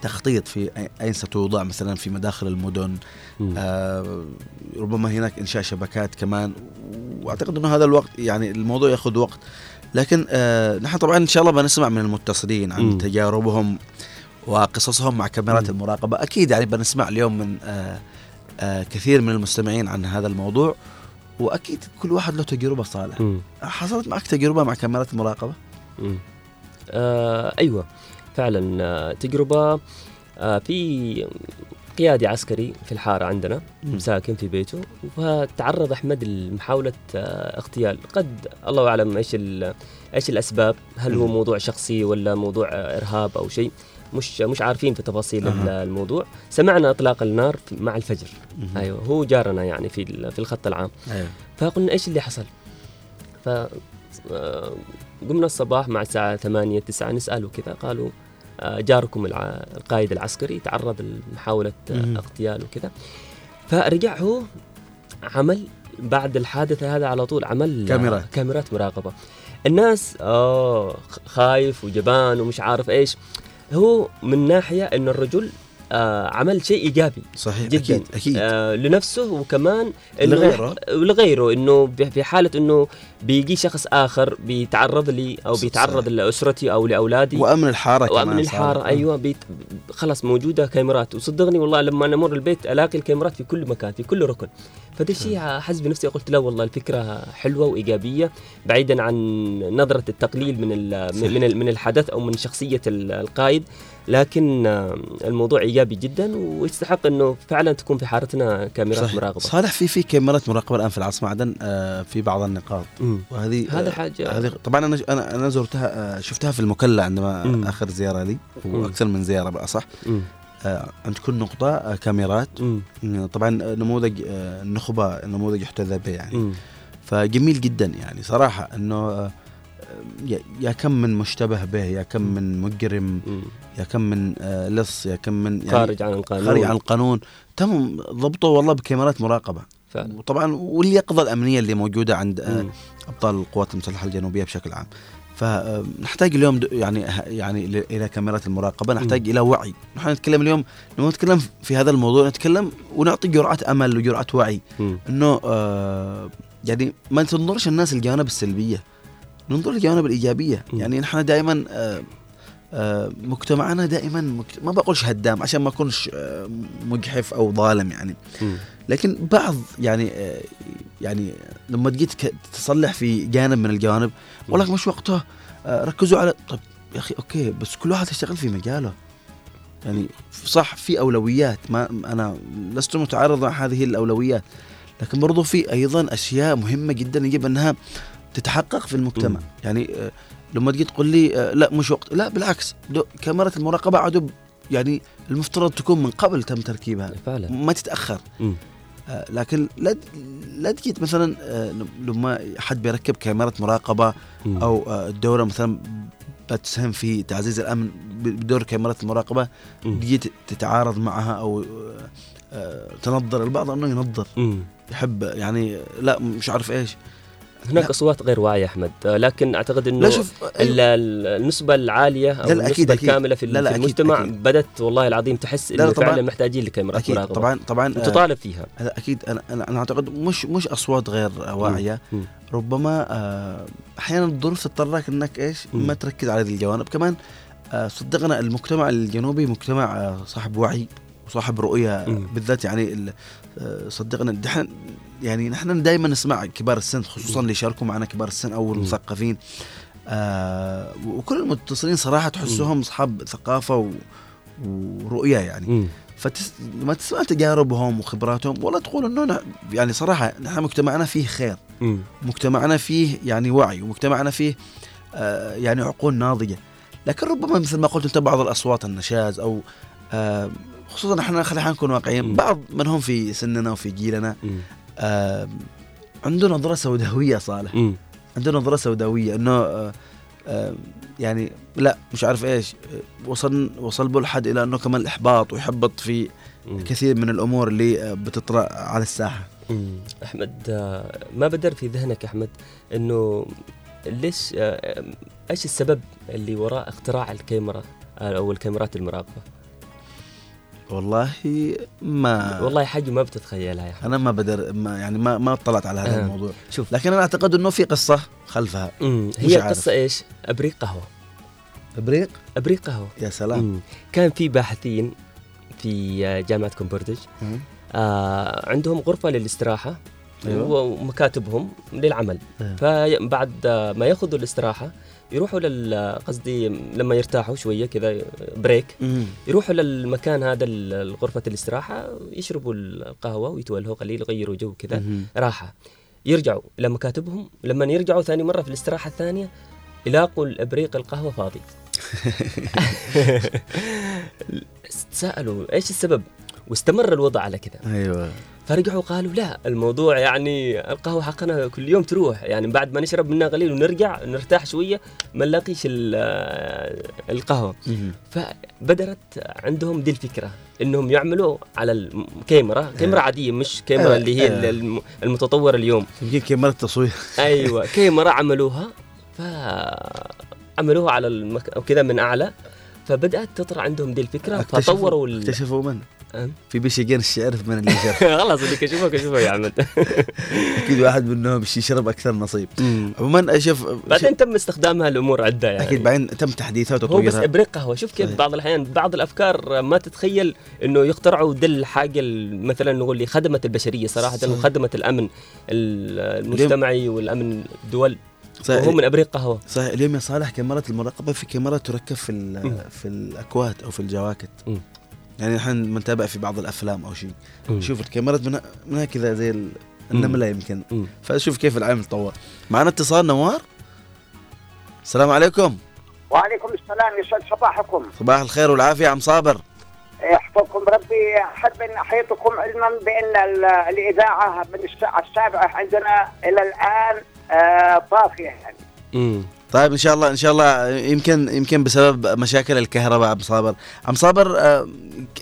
تخطيط في أين ستوضع مثلا في مداخل المدن. آه، ربما هناك إنشاء شبكات كمان وأعتقد إنه هذا الوقت يعني الموضوع يأخذ وقت لكن آه نحن طبعا إن شاء الله بنسمع من المتصلين عن مم. تجاربهم وقصصهم مع كاميرات مم. المراقبة أكيد يعني بنسمع اليوم من آه آه كثير من المستمعين عن هذا الموضوع وأكيد كل واحد له تجربة صالح مم. حصلت معك تجربة مع كاميرات المراقبة. آه أيوه فعلا آه تجربة آه في قيادي عسكري في الحارة عندنا. ساكن في بيته فتعرض أحمد لمحاولة آه اغتيال قد الله أعلم إيش ال- إيش الأسباب هل هو. موضوع شخصي ولا موضوع إرهاب أو شيء مش مش عارفين في تفاصيل أها. الموضوع سمعنا إطلاق النار مع الفجر مهم. أيوه هو جارنا يعني في في الخط العام أيوه فقلنا إيش اللي حصل؟ ف قمنا الصباح مع الساعة 8 9 نسأله كذا قالوا جاركم الع- القائد العسكري تعرض لمحاولة آه،. اغتيال وكذا فرجع هو عمل بعد الحادثة هذا على طول عمل آه، كاميرات. كاميرات مراقبة الناس خ- خايف وجبان ومش عارف إيش هو من ناحية إنه الرجل آه عمل شيء إيجابي صحيح جدا. أكيد أكيد. آه لنفسه وكمان لغيره. ولغيره إنه في حالة إنه بيجي شخص آخر بيتعرض لي أو بيتعرض صحيح. لأسرتي أو لأولادي. وأمن الحارة كمان وأمن الحارة صار. أيوه بيت خلاص موجودة كاميرات. وصدقني والله لما أنا أمر البيت ألاقي الكاميرات في كل مكان في كل ركن. فده الشيء احس بنفسي قلت لا والله الفكرة حلوة وإيجابية بعيدا عن نظرة التقليل من ال- من ال- من الحدث أو من شخصية ال- القائد. لكن الموضوع إيجابي جدا ويستحق إنه فعلا تكون في حارتنا كاميرات صحيح. مراقبة صالح في في كاميرات مراقبة الآن في العاصمة عدن آه في بعض النقاط مم. وهذه هذا آه، حاجة- هذه طبعا أنا أنا أنا زرتها آه شفتها في المكلا عندما مم. آخر زيارة لي. وأكثر من زيارة بقى صح مم. عند كل نقطة آه كاميرات مم. طبعا نموذج النخبة نموذج يحتذى به يعني مم. فجميل جدا يعني آه يا- يا كم من مشتبه به يا كم من مجرم يا كم من آه، لص يا كم من يعني خارج عن القانون. خارج عن القانون. تم ضبطه والله بكاميرات مراقبة. فعلا. وطبعا واليقظه الأمنية اللي موجودة عند آه، مم. أبطال القوات المسلحة الجنوبية بشكل عام. فنحتاج اليوم د- يعني يعني إلى كاميرات المراقبة. نحتاج إلى وعي. نحن نتكلم اليوم لما نتكلم في هذا الموضوع نتكلم ونعطي جرعه أمل وجرعه وعي. مم. إنه آه يعني ما تنظرش الناس الجوانب السلبية ننظر الجوانب الإيجابية. يعني نحن دائما آه آه مجتمعنا دائما مجت... ما بقولش هدام عشان ما أكونش آه مجحف أو ظالم يعني. لكن بعض يعني آه يعني لما ك- تصلح في جانب من الجوانب والله مش وقته آه ركزوا على طب يا أخي أوكي بس كل واحد يشتغل في مجاله يعني صح في أولويات ما أنا لست متعارض مع هذه الأولويات لكن برضو في أيضا أشياء مهمة جدا يجب أنها تتحقق في المجتمع. يعني آه، لما تجي تقول لي آه، لا مش وقت لا بالعكس دو- كاميرا المراقبة عدو يعني المفترض تكون من قبل تم تركيبها فعلا ما تتأخر مم. آه، لكن لا لا تجي مثلا آه، لما حد بيركب كاميرا مراقبة. أو الدولة مثلا بتساهم في تعزيز الأمن بدور كاميرا المراقبه. تجي تتعارض معها أو تنظر البعض أنه ينظر. يحب يعني لا مش عارف إيش هناك لا. أصوات غير واعية أحمد آه، لكن أعتقد إنه لا شوف ال- النسبة العالية أو لا لا، أكيد، النسبة أكيد. الكاملة في لا لا، في أكيد، المجتمع أكيد. بدأت والله العظيم تحس لا لا، إنه. فعلا محتاجين لكاميرات أكيد مراقبه طبعا طبعا آه، وتطالب فيها هذا أكيد أنا أنا أنا أعتقد مش مش أصوات غير واعية. ربما آه، أحيانا الظروف تضطرك إنك إيش مم. ما تركز على هذه الجوانب كمان صدقنا المجتمع الجنوبي مجتمع صاحب وعي وصاحب رؤية. بالذات يعني صدقنا دحين يعني نحن دائما نسمع كبار السن خصوصا اللي يشاركوا معنا كبار السن أو المثقفين. آه وكل المتصلين صراحة تحسهم أصحاب ثقافة و ورؤية يعني. مم. فتس... لما تسمع تجاربهم وخبراتهم والله تقول إنه ن- يعني صراحة نحن مجتمعنا فيه خير. مجتمعنا فيه يعني وعي ومجتمعنا فيه آه يعني عقول ناضجة. لكن ربما مثل ما قلت أنت بعض الأصوات النشاز أو آه خصوصا إحنا خلينا نكون واقعيين. بعض من هم في سننا وفي جيلنا عنده نظرة سوداوية صالح مم. عنده نظرة سوداوية إنه آه يعني لا مش عارف إيش آه، وصل وصل به الحد إلى إنه كمان الاحباط ويحبط في مم. كثير من الأمور اللي آه، بتطرأ على الساحة. أحمد ما بدر في ذهنك أحمد إنه ليش إيش السبب اللي وراء اختراع الكاميرا أو الكاميرات المراقبة والله ما والله حاجة ما بتتخيلها يا احمد أنا ما بدر ما يعني ما ما اطلعت على هذا آه. الموضوع شوف لكن أنا أعتقد إنه في قصة خلفها مم. هي. القصة إيش أبريق قهوة أبريق أبريق قهوة يا سلام مم. كان في باحثين في جامعة كومبردج مم. آه عندهم غرفة للاستراحة أيوة. ومكاتبهم للعمل أيوة. فبعد ما يأخذوا الاستراحة يروحوا لل قصدي لما يرتاحوا شوية كذا break. يروحوا للمكان هذا غرفه الاستراحة يشربوا القهوة ويتولهوا قليل يغيروا جو كذا. راحة. يرجعوا. لمكاتبهم لما يرجعوا ثاني مرة في الاستراحة الثانية يلاقوا الابريق القهوة فاضي. سألوا إيش السبب؟ واستمر الوضع على كذا. أيوه. فرجعوا قالوا لا. الموضوع يعني القهوة حقنا كل يوم تروح. يعني بعد ما نشرب منها قليل ونرجع نرتاح شوية ما نلاقيش ال- القهوة. مهم. فبدرت عندهم دي الفكرة إنهم يعملوا على الكاميرا كاميرا عادية مش كاميرا آه، اللي هي آه. الم- المتطوره اليوم. يمكن كاميرا تصوير أيوه كاميرا عملوها. فعملوها على المك... كذا من أعلى. فبدأت تطرى عندهم دي الفكرة. اكتشفوا فطوروا ال... اكتشفوا من؟ في بيشيقين الشعر من اللي شاف خلاص اللي كشفوه كشفوه يا عمد. أكيد واحد منهم يشرب أكثر نصيب. عموما أشوف بعدين تم استخدامها لأمور عدة يعني. أكيد بعدين تم تحديثها هو بس وتطويرها. إبريق قهوة. شوف كيف. بعض الأحيان بعض الأفكار ما تتخيل إنه يخترعوا دي الحاجة ال- مثلا نقول لي خدمت البشرية صراحة. وخدمت الأمن ال- المجتمعي والأمن الدول. صحيح. وهو من إبريق قهوة. صحيح. اليوم يا صالح كاميرات المراقبة في كاميرات تركب في في الاكواد أو في الجواكت. مم. يعني نحن بنتابع في بعض الأفلام أو شيء. مم. شوف الكاميرات منها, منها كذا زي ال- النملة يمكن. فشوف كيف العالم تطور. معنا اتصال نوار. السلام عليكم. وعليكم السلام يسعد صباحكم. صباح الخير والعافية عم صابر. يحفظكم ربي. أحب إن أحيطكم علما بأن ال- الإذاعة من الساعة السابعة عندنا إلى الآن آه، طافية يعني. امم طيب إن شاء الله إن شاء الله يمكن يمكن بسبب مشاكل الكهرباء عم صابر. عم صابر آه،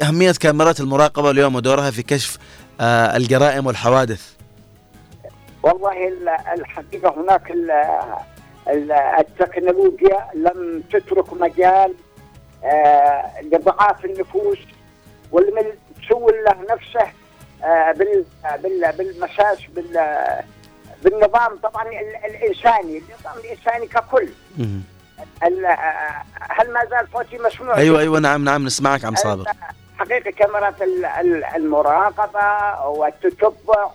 أهمية كاميرات المراقبة اليوم ودورها في كشف آه، الجرائم والحوادث. والله ال- الحقيقة هناك ال- ال- التكنولوجيا لم تترك مجال آه، لضعاف النفوس واللي تسول له نفسه بال- بال- بالمساس بال- بالنظام طبعا ال- الإنساني النظام الإنساني ككل. ال- آه، هل ما زال صوتي مسموع أيوه أيوه نعم نعم نسمعك عم صابر. حقيقة كاميرات ال- ال- المراقبة والتتبع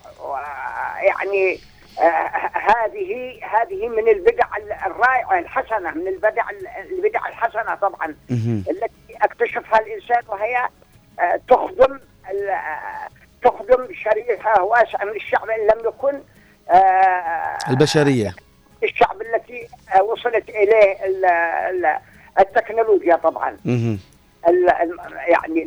يعني آه، هذه هذه من البدع ال- الرائعة الحسنة من البدع ال- البدع الحسنة طبعا. التي أكتشفها الإنسان وهي آه، تخدم آه، تخدم شريحة واسعة من الشعب إن لم يكن آه، البشرية. الشعب التي آه، وصلت إليه ال- ال- التكنولوجيا طبعا. يعني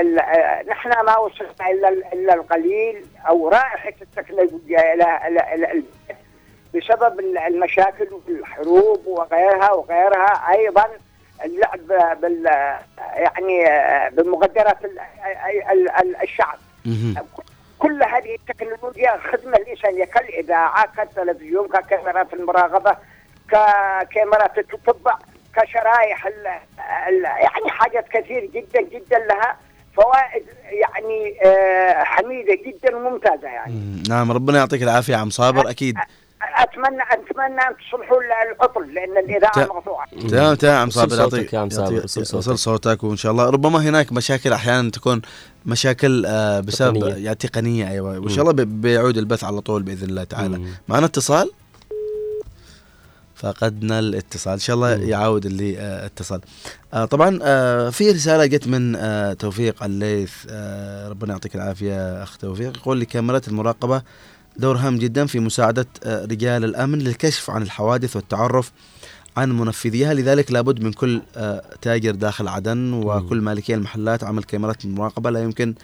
ال- ال- نحن ما وصلنا إلا ال- إلا القليل أو رائحة التكنولوجيا إلى إلى بسبب ال- المشاكل والحروب وغيرها وغيرها. أيضا اللعب بال يعني بمقدرات ال- ال- ال- الشعب. كل هذه التكنولوجيا خدمة الانسانيه كالإذاعة كالتلفزيون ككاميرات المراقبه ككاميرات التتبع كشرايح ال ال يعني حاجات كثير جدا جدا لها فوائد يعني آه حميدة جدا وممتازة يعني. نعم ربنا يعطيك العافية عم صابر أكيد. أتمنى أتمنى أن تصلحوا العطل لأن الإذاعة تا- مقطوعه تمام تمام عم صابر يعطيك يا عم صابر، يعطيك- وصل صوتك. وصل صوتك وإن شاء الله. ربما هناك مشاكل أحيانا تكون مشاكل آه، بسبب تقنية. يعني تقنية أيوه. وإن مم. شاء الله بي- بيعود البث على طول بإذن الله تعالى. معنا اتصال؟ فقدنا الاتصال. إن شاء الله يعاود اللي آه، اتصل. آه، طبعا آه، في رسالة جت من آه، توفيق الليث. آه، ربنا يعطيك العافية أخ توفيق. يقول لي كاميرات المراقبة دور هام جدا في مساعدة آه، رجال الأمن للكشف عن الحوادث والتعرف عن منفذيها لذلك لابد من كل آه، تاجر داخل عدن وكل مالكي المحلات عمل كاميرات مراقبة لا يمكن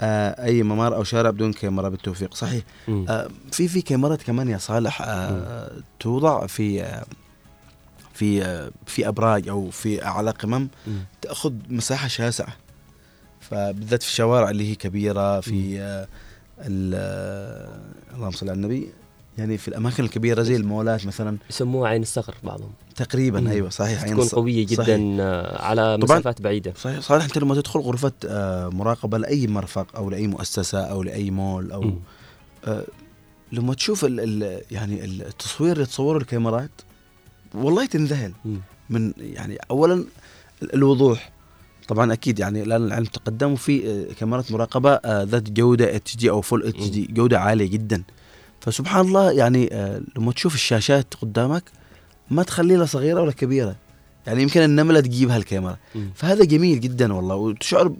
آه، أي ممر أو شارع بدون كاميرا بالتوفيق. صحيح. آه، في في كاميرات كمان يا صالح توضع في في في أبراج أو في أعلى قمم تأخذ مساحة شاسعة. فبالذات في الشوارع اللي هي كبيرة في ال- اللهم صل على النبي يعني في الأماكن الكبيرة زي المولات مثلا. يسموها عين الصقر بعضهم. تقريبا مم. أيوه صحيح عين تكون قوية جدا صحيح. آه، على طبعاً. مسافات بعيدة. صحيح صالح أنت لما تدخل غرفة آه، مراقبة لأي مرفق أو لأي مؤسسة أو لأي مول أو آه، لما تشوف ال ال يعني التصوير اللي تصوره الكاميرات والله تنذهل. من يعني اولا ال- الوضوح. طبعا أكيد يعني الآن العلم تقدم وفي آه، كاميرات مراقبة ذات جودة HD أو full HD جودة عالية جدا. فسبحان الله يعني آه، لما تشوف الشاشات قدامك ما تخلي لها صغيرة ولا كبيرة. يعني يمكن النملة تجيبها الكاميرا فهذا جميل جدا والله وتشعر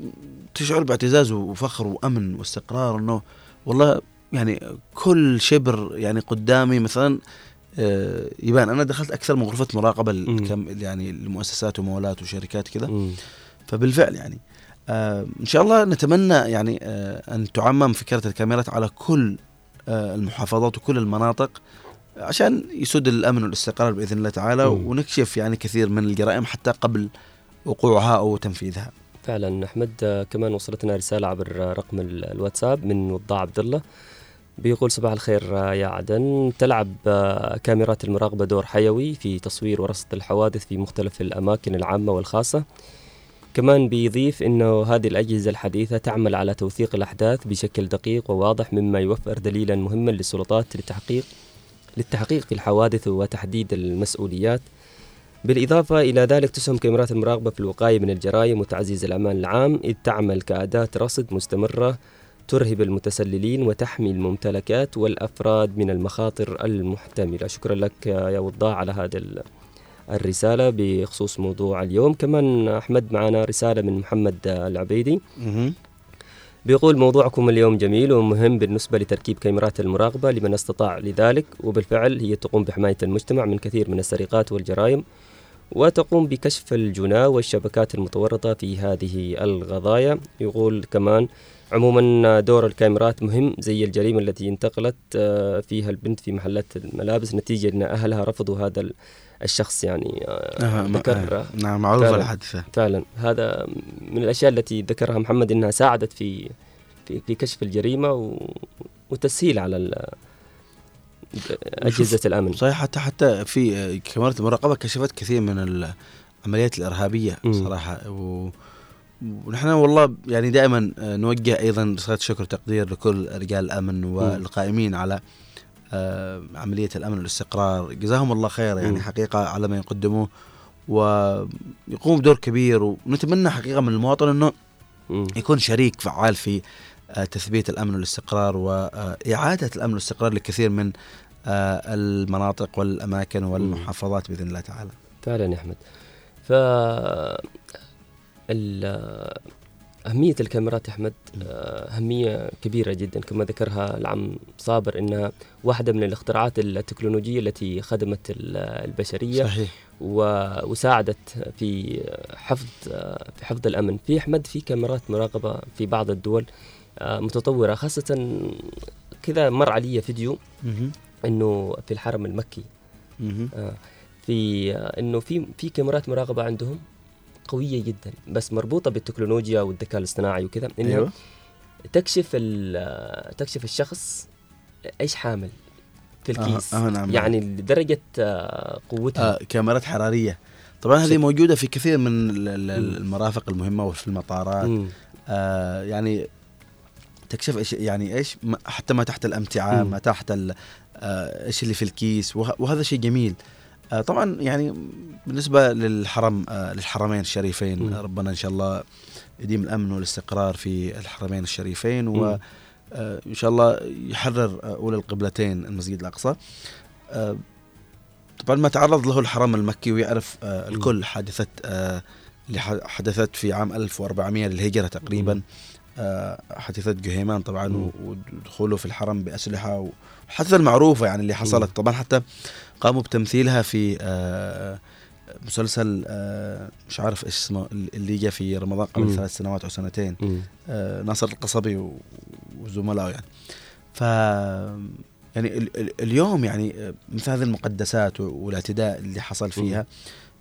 تشعر باعتزاز وفخر وأمن واستقرار إنه والله يعني كل شبر يعني قدامي مثلا آه، يبان. أنا دخلت أكثر من غرفة مراقبة الكم يعني المؤسسات ومولات وشركات كذا فبالفعل يعني آه إن شاء الله نتمنى يعني آه أن تعمم فكرة الكاميرات على كل المحافظات وكل المناطق عشان يسد الأمن والاستقرار بإذن الله تعالى مم. ونكشف يعني كثير من الجرائم حتى قبل وقوعها أو تنفيذها. فعلا أحمد آه، كمان وصلتنا رسالة عبر آه، رقم ال- الواتساب من وضاع عبد الله بيقول صباح الخير آه، يا عدن تلعب آه، كاميرات المراقبة دور حيوي في تصوير ورصد الحوادث في مختلف الأماكن العامة والخاصة كمان بيضيف إنه هذه الأجهزة الحديثة تعمل على توثيق الأحداث بشكل دقيق وواضح مما يوفر دليلا مهما للسلطات للتحقيق للتحقيق في الحوادث وتحديد المسؤوليات. بالإضافة إلى ذلك تسهم كاميرات المراقبة في الوقاية من الجرائم وتعزيز الأمان العام إذ تعمل كأداة رصد مستمرة ترهب المتسللين وتحمي الممتلكات والأفراد من المخاطر المحتملة. شكرا لك يا وضاع على هذا الرسالة بخصوص موضوع اليوم. كمان أحمد معنا رسالة من محمد العبيدي. بيقول موضوعكم اليوم جميل ومهم بالنسبة لتركيب كاميرات المراقبة. لمن استطاع لذلك؟ وبالفعل هي تقوم بحماية المجتمع من كثير من السرقات والجرائم وتقوم بكشف الجناه والشبكات المتورطة في هذه القضايا يقول كمان عموما دور الكاميرات مهم زي الجريمة التي انتقلت آه، فيها البنت في محلات الملابس. نتيجة أن أهلها رفضوا هذا الشخص يعني آه، ذكر آه، نعم، معروفة الحادثة. فعلا. هذا من الأشياء التي ذكرها محمد أنها ساعدت في في, في كشف الجريمة و وتسهيل على أجهزة الأمن. صحيح حتى حتى في كاميرات المراقبة كشفت كثير من العمليات الإرهابية صراحة. و ونحن والله يعني دائما آه، نوجه أيضا رساله شكر وتقدير لكل رجال الأمن والقائمين على آه، عملية الأمن والاستقرار جزاهم الله خير يعني مم. حقيقة على ما يقدموه ويقوم بدور كبير ونتمنى حقيقة من المواطن إنه يكون شريك فعال في آه، تثبيت الأمن والاستقرار وإعادة الأمن والاستقرار لكثير من آه، المناطق والأماكن والمحافظات بإذن الله تعالى. فعلا يا أحمد ف أهمية الكاميرات يا أحمد آه، أهمية كبيرة جدا كما ذكرها العم صابر أنها واحدة من الاختراعات التكنولوجية التي خدمت ال- البشرية صحيح. وساعدت في حفظ في حفظ الأمن في أحمد في كاميرات مراقبة في بعض الدول آه، متطورة خاصة كذا مر علي فيديو. إنه في الحرم المكي. آه في آه إنه في في كاميرات مراقبة عندهم قوية جدا بس مربوطة بالتكنولوجيا والذكاء الاصطناعي وكذا انها أيوة. تكشف آه، تكشف الشخص إيش حامل في آه، الكيس آه، نعم، يعني لدرجة آه قوتها. آه كاميرات حرارية. طبعا هذه موجودة في كثير من ال- ال- المرافق المهمة وفي المطارات. آه يعني تكشف إيش يعني إيش حتى ما تحت الأمتعة. ما تحت آه، إيش اللي في الكيس وه- وهذا شيء جميل. آه طبعا يعني بالنسبة للحرم آه للحرمين الشريفين. آه ربنا إن شاء الله يديم الأمن والاستقرار في الحرمين الشريفين. و آه، إن شاء الله يحرر آه، أولى القبلتين المسجد الأقصى. آه، طبعا ما تعرض له الحرم المكي ويعرف آه، الكل حادثه آه، اللي حدثت في عام 1400 للهجرة تقريبا. آه، حادثه جهيمان طبعا ودخوله في الحرم بأسلحة والحادثه المعروفة يعني اللي حصلت. طبعا حتى قاموا بتمثيلها في آه، مسلسل آه، مش عارف إيش اسمه اللي جاء في رمضان قبل. ثلاث سنوات أو سنتين. آه، ناصر القصبي وزملائه يعني. ف يعني ال- ال- اليوم يعني مثل هذه المقدسات والاعتداء اللي حصل فيها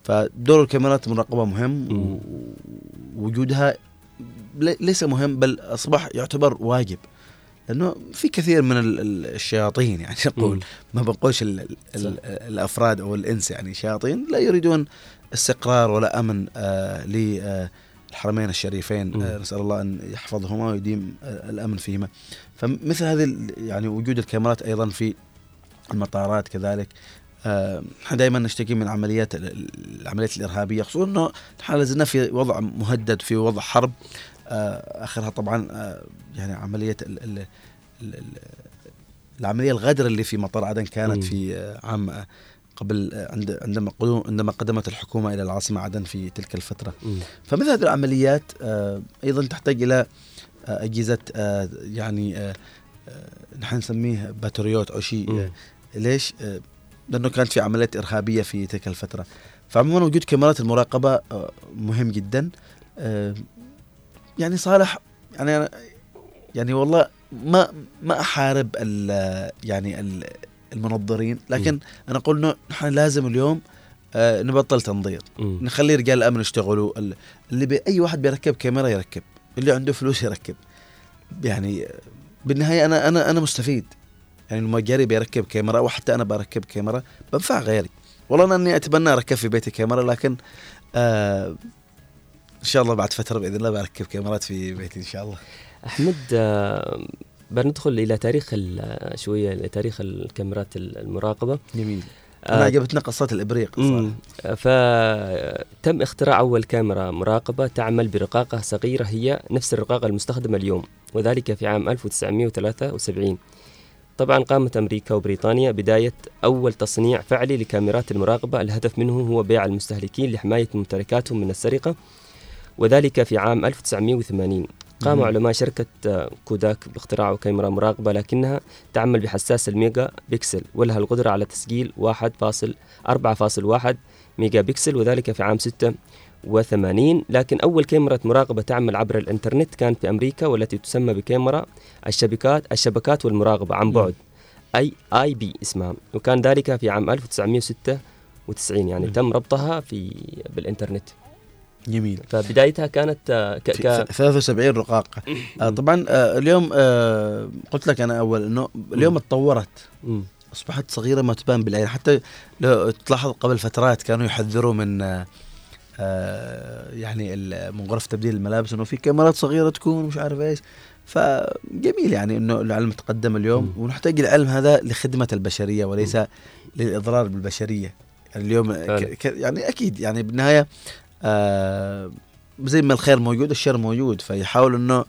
فدور الكاميرات المراقبه مهم ووجودها لي- ليس مهم بل أصبح يعتبر واجب. لأنه في كثير من ال- ال- الشياطين يعني نقول مم. ما بنقولش ال- ال- ال- الأفراد أو الإنس يعني شياطين لا يريدون استقرار ولا أمن آه للحرمين الشريفين. آه نسأل الله أن يحفظهما ويديم آه الأمن فيهما. فمثل هذه يعني وجود الكاميرات أيضا في المطارات كذلك. إحنا دائما نشتكي من عمليات ال- ال- العمليات الإرهابية خصوصا إنه نحن لازلنا في وضع مهدد في وضع حرب. آخرها طبعا آه، يعني عملية ال ال ال ال العملية الغدر اللي في مطار عدن كانت. في آه، عام آه، قبل آه، عند عندما عندما قدمت الحكومة إلى العاصمة عدن في تلك الفترة. فمثل هذه العمليات آه، أيضا تحتاج إلى آه، أجهزة آه، يعني آه، آه، نحن نسميه باتريوت أو شيء. آه، ليش؟ آه، لأنه كانت في عمليات إرهابية في تلك الفترة فعموما وجود كاميرات المراقبة آه، مهم جدا آه، يعني صالح يعني يعني والله ما ما أحارب ال يعني ال المنظرين لكن أنا أقول إنه نحن لازم اليوم آه، نبطل تنظير. مم. نخلي رجال الأمن يشتغلوا ال- اللي بي أي واحد بيركب كاميرا يركب اللي عنده فلوس يركب. يعني بالنهاية أنا أنا أنا مستفيد. يعني لما جاري بيركب كاميرا أو حتى أنا بركب كاميرا بنفع غيري. والله أنا إني أتبنى أركب في بيتي كاميرا لكن آه إن شاء الله بعد فترة بإذن الله بركب كاميرات في بيتي إن شاء الله. أحمد آه، بندخل إلى تاريخ ال- شوية إلى تاريخ الكاميرات المراقبة. جميل. أنا عجبتنا قصه الإبريق. صراحة فتم اختراع أول كاميرا مراقبة تعمل برقاقة صغيرة هي نفس الرقاقة المستخدمة اليوم وذلك في عام 1973 طبعا قامت أمريكا وبريطانيا بداية أول تصنيع فعلي لكاميرات المراقبة. الهدف منه هو بيع المستهلكين لحماية ممتلكاتهم من السرقة. وذلك في عام 1980 قام. علماء شركة آه، كوداك باختراع كاميرا مراقبة لكنها تعمل بحساس الميجا بيكسل ولها القدرة على تسجيل 1.4.1 ميجا بكسل وذلك في عام 86 لكن أول كاميرا مراقبة تعمل عبر الإنترنت كانت في أمريكا والتي تسمى بكاميرا الشبكات الشبكات والمراقبة عن بعد. أي آي بي اسمها. وكان ذلك في عام 1996 يعني. تم ربطها في بالإنترنت. جميل. فبدايتها كانت آه، ك ك 73 رقاقة آه طبعا آه اليوم قلت لك أنا أول أنه اليوم اتطورت. مم. أصبحت صغيرة ما تبان بالعين. حتى لو تلاحظ قبل فترات كانوا يحذروا من يعني من غرف تبديل الملابس إنه في كاميرات صغيرة تكون مش عارف إيش. فجميل يعني إنه العلم تقدم اليوم. ونحتاج العلم هذا لخدمة البشرية وليس للإضرار بالبشرية. اليوم ك يعني أكيد يعني بالنهاية آه زي ما الخير موجود الشر موجود. فيحاول إنه.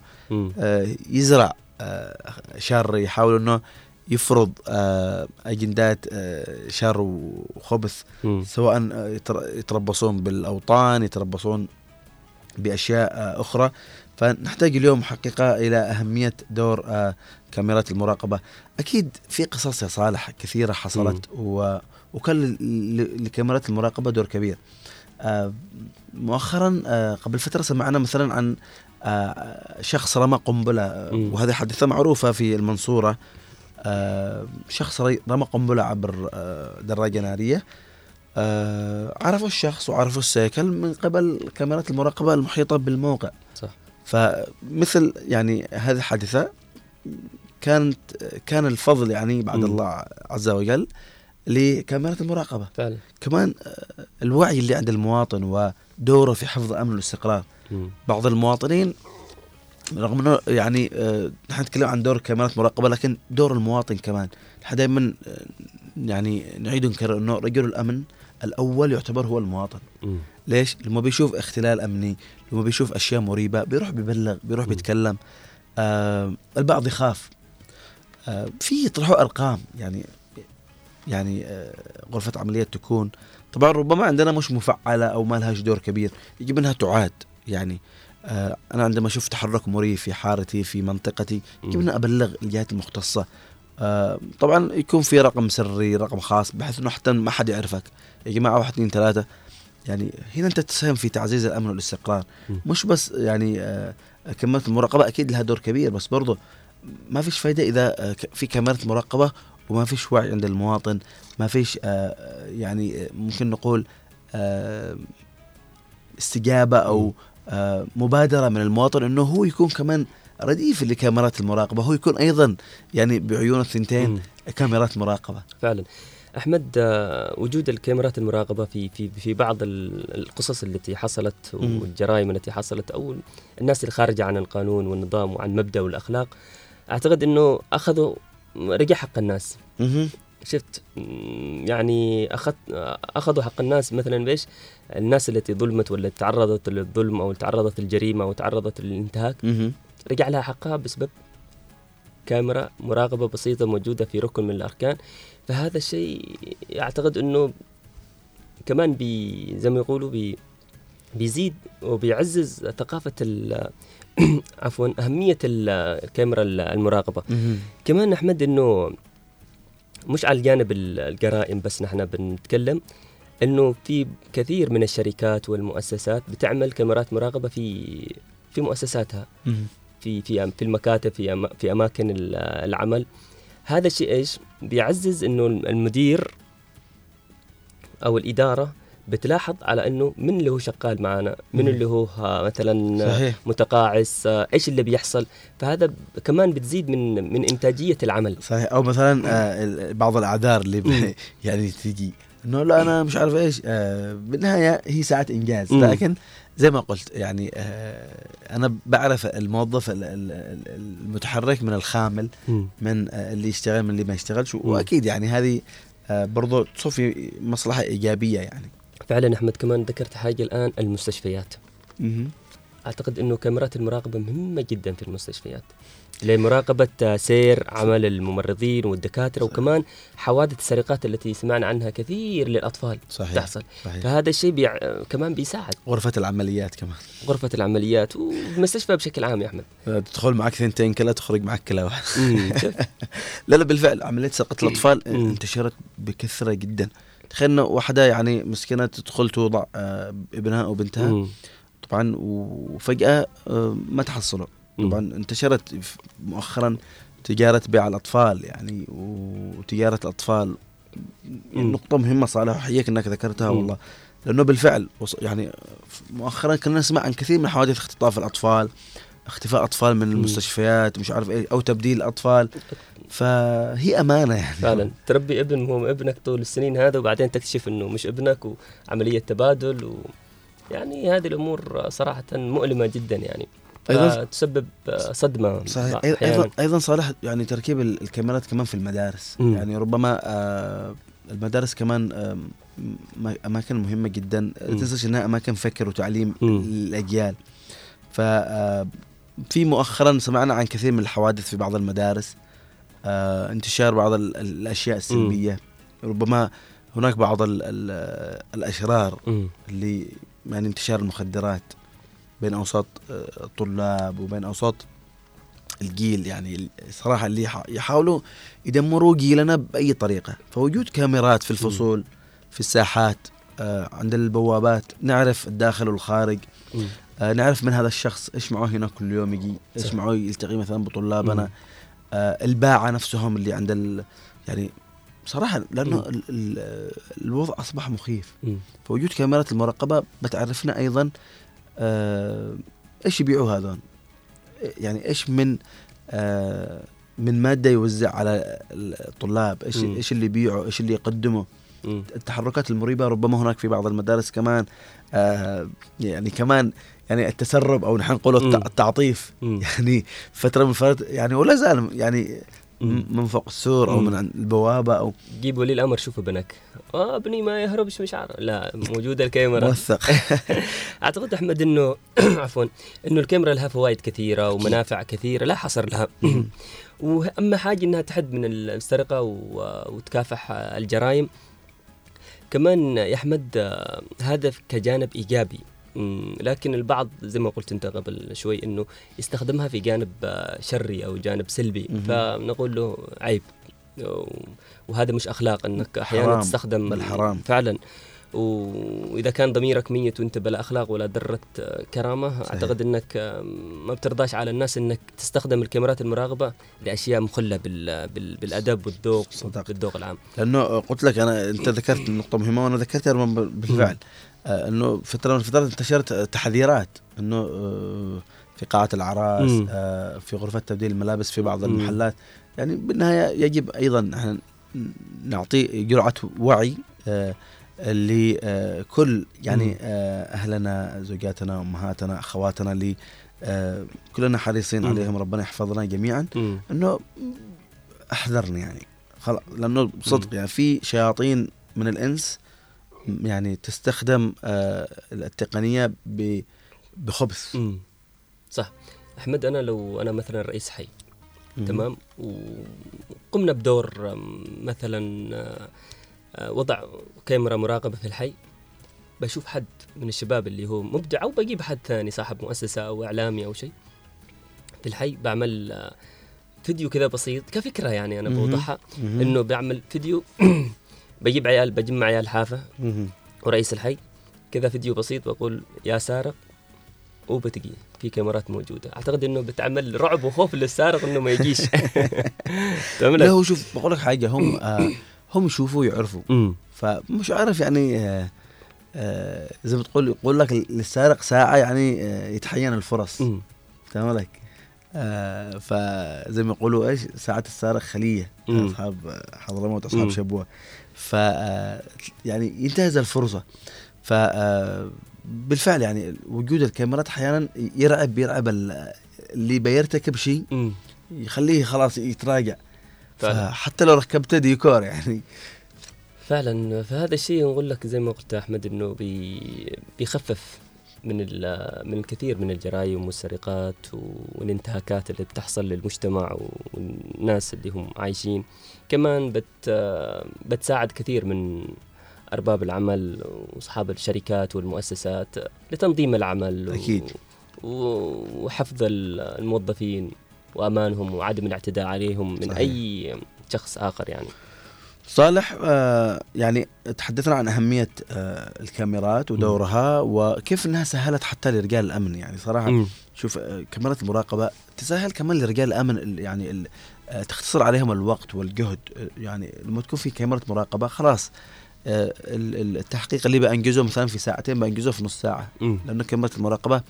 آه يزرع آه شر يحاول إنه يفرض آه أجندات آه شر وخبث مم. سواء آه، يتر- يتربصون بالأوطان يتربصون بأشياء آه أخرى. فنحتاج اليوم حقيقة إلى أهمية دور آه كاميرات المراقبة. أكيد في قصص يا صالح كثيرة حصلت و وكان لكاميرات المراقبة دور كبير. مؤخرا آه قبل فترة سمعنا مثلا عن آه شخص رمى قنبلة آه،. وهذه حادثة معروفة في المنصورة آه شخص رمى قنبلة عبر آه دراجة نارية آه عرفوا الشخص وعرفوا السيكل من قبل كاميرات المراقبة المحيطة بالموقع صح فمثل يعني هذه الحادثة كانت كان الفضل يعني بعد. الله عز وجل لكاميرات المراقبة فعلا كمان آه، الوعي اللي عند المواطن ودوره في حفظ أمن والاستقرار. بعض المواطنين رغم إنه يعني آه، نحن نتكلم عن دور كاميرات مراقبة لكن دور المواطن كمان نحن دائما آه، يعني نعيد ونكرر إنه رجل الأمن الأول يعتبر هو المواطن مم. ليش؟ لما بيشوف اختلال أمني، لما بيشوف أشياء مريبة بيروح بيبلغ، بيروح بيتكلم. آه البعض يخاف. آه في يطرحوا أرقام يعني يعني آه غرفة عمليات تكون. طبعا ربما عندنا مش مفعلة أو ما لهاش دور كبير، يجب أنها تعاد. يعني آه أنا عندما أشوف تحرك مريب في حارتي في منطقتي يجب أن أبلغ الجهات المختصة. آه طبعا يكون في رقم سري رقم خاص بحيث أنه حتى ما حد يعرفك. يا جماعة واحد اثنين ثلاثة. يعني هنا أنت تساهم في تعزيز الأمن والاستقرار. مش بس يعني كاميرات المراقبة أكيد لها دور كبير بس برضه ما فيش فايدة إذا آه، ك- في كاميرات مراقبة وما فيش وعي عند المواطن ما فيش آه، يعني آه، ممكن نقول آه، استجابة أو مبادرة من المواطن إنه هو يكون كمان رديف لكاميرات المراقبة. هو يكون أيضا يعني بعيون الثنتين كاميرات مراقبة. فعلا. أحمد وجود الكاميرات المراقبة في في في بعض ال- القصص التي حصلت. والجرائم التي حصلت أو الناس اللي خارجه عن القانون والنظام وعن مبدأ والاخلاق أعتقد إنه أخذوا رجع حق الناس. شفت؟ يعني أخذ أخذوا حق الناس مثلا بيش الناس التي ظلمت ولا تعرضت للظلم أو تعرضت للجريمة أو تعرضت للإنتهاك. رجع لها حقها بسبب كاميرا مراقبة بسيطة موجودة في ركن من الأركان. فهذا الشيء أعتقد أنه كمان بي زي ما يقولوا بي بيزيد وبيعزز ثقافة ال- عفوا أهمية ال- الكاميرا المراقبة مهم. كمان أحمد أنه مش على الجانب ال- الجرائم بس نحن بنتكلم إنه في كثير من الشركات والمؤسسات بتعمل كاميرات مراقبة في في مؤسساتها. في في في المكاتب في أما في أماكن ال- العمل هذا الشيء إيش بيعزز إنه المدير أو الإدارة بتلاحظ على إنه من اللي هو شغال معنا من. اللي هو مثلا صحيح. متقاعس آه، إيش اللي بيحصل؟ فهذا كمان بتزيد من من إنتاجية العمل. صحيح. أو مثلا آه بعض الأعذار اللي يعني تجي. إنه لا أنا مش عارف إيش آه بالنهاية هي ساعات إنجاز. لكن زي ما قلت يعني آه أنا بعرف الموظف ال- ال- ال- المتحرك من الخامل. من اللي يشتغل من اللي ما يشتغلش. وأكيد يعني هذه برضو تصفي مصلحة إيجابية يعني. فعلا أحمد كمان ذكرت حاجة الآن المستشفيات. مهم. أعتقد إنه كاميرات المراقبة مهمة جدا في المستشفيات. لمراقبة سير عمل الممرضين والدكاترة وكمان حوادث السرقات التي سمعنا عنها كثير للأطفال صحيح. تحصل. صحيح. فهذا الشيء بيع... كمان بيساعد. غرفة العمليات كمان. غرفة العمليات والمستشفى بشكل عام يا أحمد. آه، تدخل معك ثنتين كلا تخرج معك كلا واحد مم،. لا لا بالفعل عملية سرقة الأطفال انتشرت بكثرة جدا. تخيل انه واحدة يعني مسكينة تدخل توضع آه، ابنها أو بنتها. طبعا وفجأة آه، ما تحصلوا مم. طبعا انتشرت مؤخرا تجارة بيع الأطفال يعني وتجارة الأطفال. نقطه مهمة صالح أحييك إنك ذكرتها. والله لأنه بالفعل يعني مؤخرا كنا نسمع عن كثير من حوادث اختطاف الأطفال اختفاء أطفال من المستشفيات مش عارف إيه أو تبديل الاطفال فهي أمانة يعني. فعلا. تربي ابن هو ابنك طول السنين هذا وبعدين تكتشف إنه مش ابنك وعملية تبادل و يعني هذه الأمور صراحة مؤلمة جدا يعني. أيضاً- تسبب صدمة صحيح. أيضا أيضا صالح يعني تركيب ال- الكاميرات كمان في المدارس. مم. يعني ربما آه، المدارس كمان آه، م- أماكن مهمة جدا. مم. تنساش إنها أماكن فكر وتعليم مم. الأجيال. ف آه، في مؤخرا سمعنا عن كثير من الحوادث في بعض المدارس. آه، انتشار بعض ال- ال- الأشياء السلبية. ربما هناك بعض ال ال الأشرار مم. اللي يعني انتشار المخدرات بين أوساط آه، الطلاب وبين أوساط الجيل. يعني صراحة اللي يح- يحاولوا يدمروا جيلنا بأي طريقة. فوجود كاميرات في الفصول في الساحات آه، عند البوابات نعرف الداخل والخارج. نعرف من هذا الشخص إيش معه هنا كل يوم يجي إيش. معه يلتقي مثلا بطلابنا. آه، الباعة نفسهم اللي عند ال يعني صراحة لأنه. ال- ال- الوضع أصبح مخيف. فوجود كاميرات المراقبة بتعرفنا أيضا آه، إيش يبيعوا هذول يعني إيش من آه، من مادة يوزع على الطلاب إيش. إيش اللي يبيعوا إيش اللي يقدموا مم. التحركات المريبة ربما هناك في بعض المدارس كمان آه، يعني كمان يعني التسرب أو نحن نقول التعطيف. مم. يعني فترة من فترات يعني ولا زال يعني مم. من فوق السور أو مم. من عند البوابة أو جيب ولي الأمر شوف ابنك آه ابني ما يهربش مش عارف. لا موجوده الكاميرا. موثق. أعتقد أحمد إنه عفوا إنه الكاميرا لها فوائد كثيرة ومنافع كثيرة لا حصر لها. واما حاجة إنها تحد من السرقة وتكافح الجرائم. كمان يا أحمد آه، هذا كجانب إيجابي. لكن البعض زي ما قلت انت قبل شوي انه يستخدمها في جانب آه، شري أو جانب سلبي. مهم. فنقول له عيب. وهذا مش أخلاق إنك أحيانا حرام، تستخدم بل حرام. فعلا وإذا كان ضميرك ميت وأنت بلا أخلاق ولا ذره آه، كرامة صحيح. أعتقد إنك آه، ما بترضاش على الناس إنك تستخدم الكاميرات المراقبة لأشياء مخلة بال بال بالأدب والذوق بالذوق العام. لأنه قلت لك أنا أنت ذكرت نقطة مهمة وأنا ذكرتها بالفعل. إنه فترة من الفترات انتشرت تحذيرات إنه آه في قاعه العراس مم. آه في غرفة تبديل الملابس في بعض. المحلات يعني بالنهاية يجب أيضا نحن نعطي جرعة وعي آه لكل يعني. آه أهلنا زوجاتنا أمهاتنا أخواتنا اللي آه كلنا حريصين. عليهم ربنا يحفظنا جميعا مم. إنه احذرنا يعني خلاص لأنه صدق يعني في شياطين من الإنس يعني تستخدم آه التقنية بخبث مم. صح أحمد أنا لو أنا مثلا رئيس حي مم. تمام وقمنا بدور مثلا آه، آه، وضع كاميرا مراقبة في الحي بشوف حد من الشباب اللي هو مبدع أو بجيب حد ثاني صاحب مؤسسة أو إعلامي أو شيء في الحي بعمل فيديو كذا بسيط كفكرة يعني أنا. بوضحها. إنه بعمل فيديو بجيب عيال بجمع عيال حافة. ورئيس الحي كذا فيديو بسيط بقول يا سارق وبتقي في كاميرات موجودة أعتقد إنه بتعمل رعب وخوف للسارق إنه ما يجيش لا هو شوف بقول لك حاجة هم آه هم يشوفوا ويعرفوا مم. فمش عارف يعني آه آه زي ما تقول يقول لك للسارق ساعة يعني آه يتحين الفرص. تمام لك آه فزي ما يقولوا إيش ساعة السارق خلية مم. أصحاب حضرموت أصحاب. شبوة ف آه، يعني ينتهز الفرصة ف آه، بالفعل يعني وجود الكاميرات أحيانا يرعب يرعب ال- اللي بيرتكب شيء. يخليه خلاص يتراجع. حتى لو ركبته ديكور يعني فعلا فهذا الشيء نقول لك زي ما قلت أحمد إنه بي بيخفف من ال- من الكثير من الجرائم والسرقات والانتهاكات اللي بتحصل للمجتمع والناس اللي هم عايشين كمان بت بتساعد كثير من أرباب العمل وأصحاب الشركات والمؤسسات لتنظيم العمل أكيد. و- وحفظ ال- الموظفين وأمانهم وعدم الاعتداء عليهم من صحيح. أي شخص آخر يعني صالح آه يعني تحدثنا عن أهمية آه الكاميرات ودورها وكيف أنها سهلت حتى لرجال الأمن. يعني صراحة. شوف آه كاميرات المراقبة تسهل كمان لرجال الأمن ال- يعني تختصر عليهم الوقت والجهد. يعني لما تكون في كاميرا مراقبة خلاص ال- ال- التحقيق اللي بأنجزه مثلا في ساعتين بأنجزه في نص ساعة. لأنه كاميرا المراقبة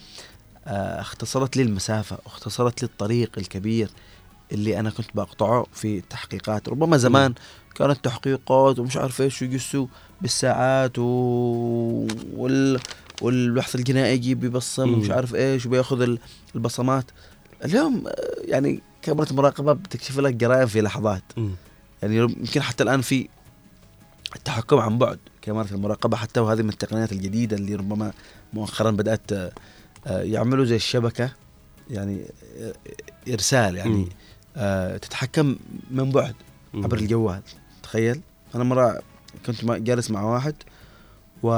اختصرت لي المسافة واختصرت لي الطريق الكبير اللي أنا كنت بقطعه في التحقيقات ربما زمان كانت تحقيقات ومش عارف إيش ويقسوا بالساعات و... وال... والبحث الجنائي يجي بيبصم. ومش عارف إيش وبياخذ ال- البصمات اليوم آه، يعني كاميرا المراقبة بتكشف لك جرائم في لحظات مم. يعني يمكن حتى الآن في التحكم عن بعد كاميرا المراقبة حتى وهذه من التقنيات الجديدة اللي ربما مؤخرا بدأت آه، آه، يعملوا زي الشبكة يعني إرسال يعني. آه، تتحكم من بعد. عبر الجوال تخيل. أنا مرة كنت جالس مع واحد و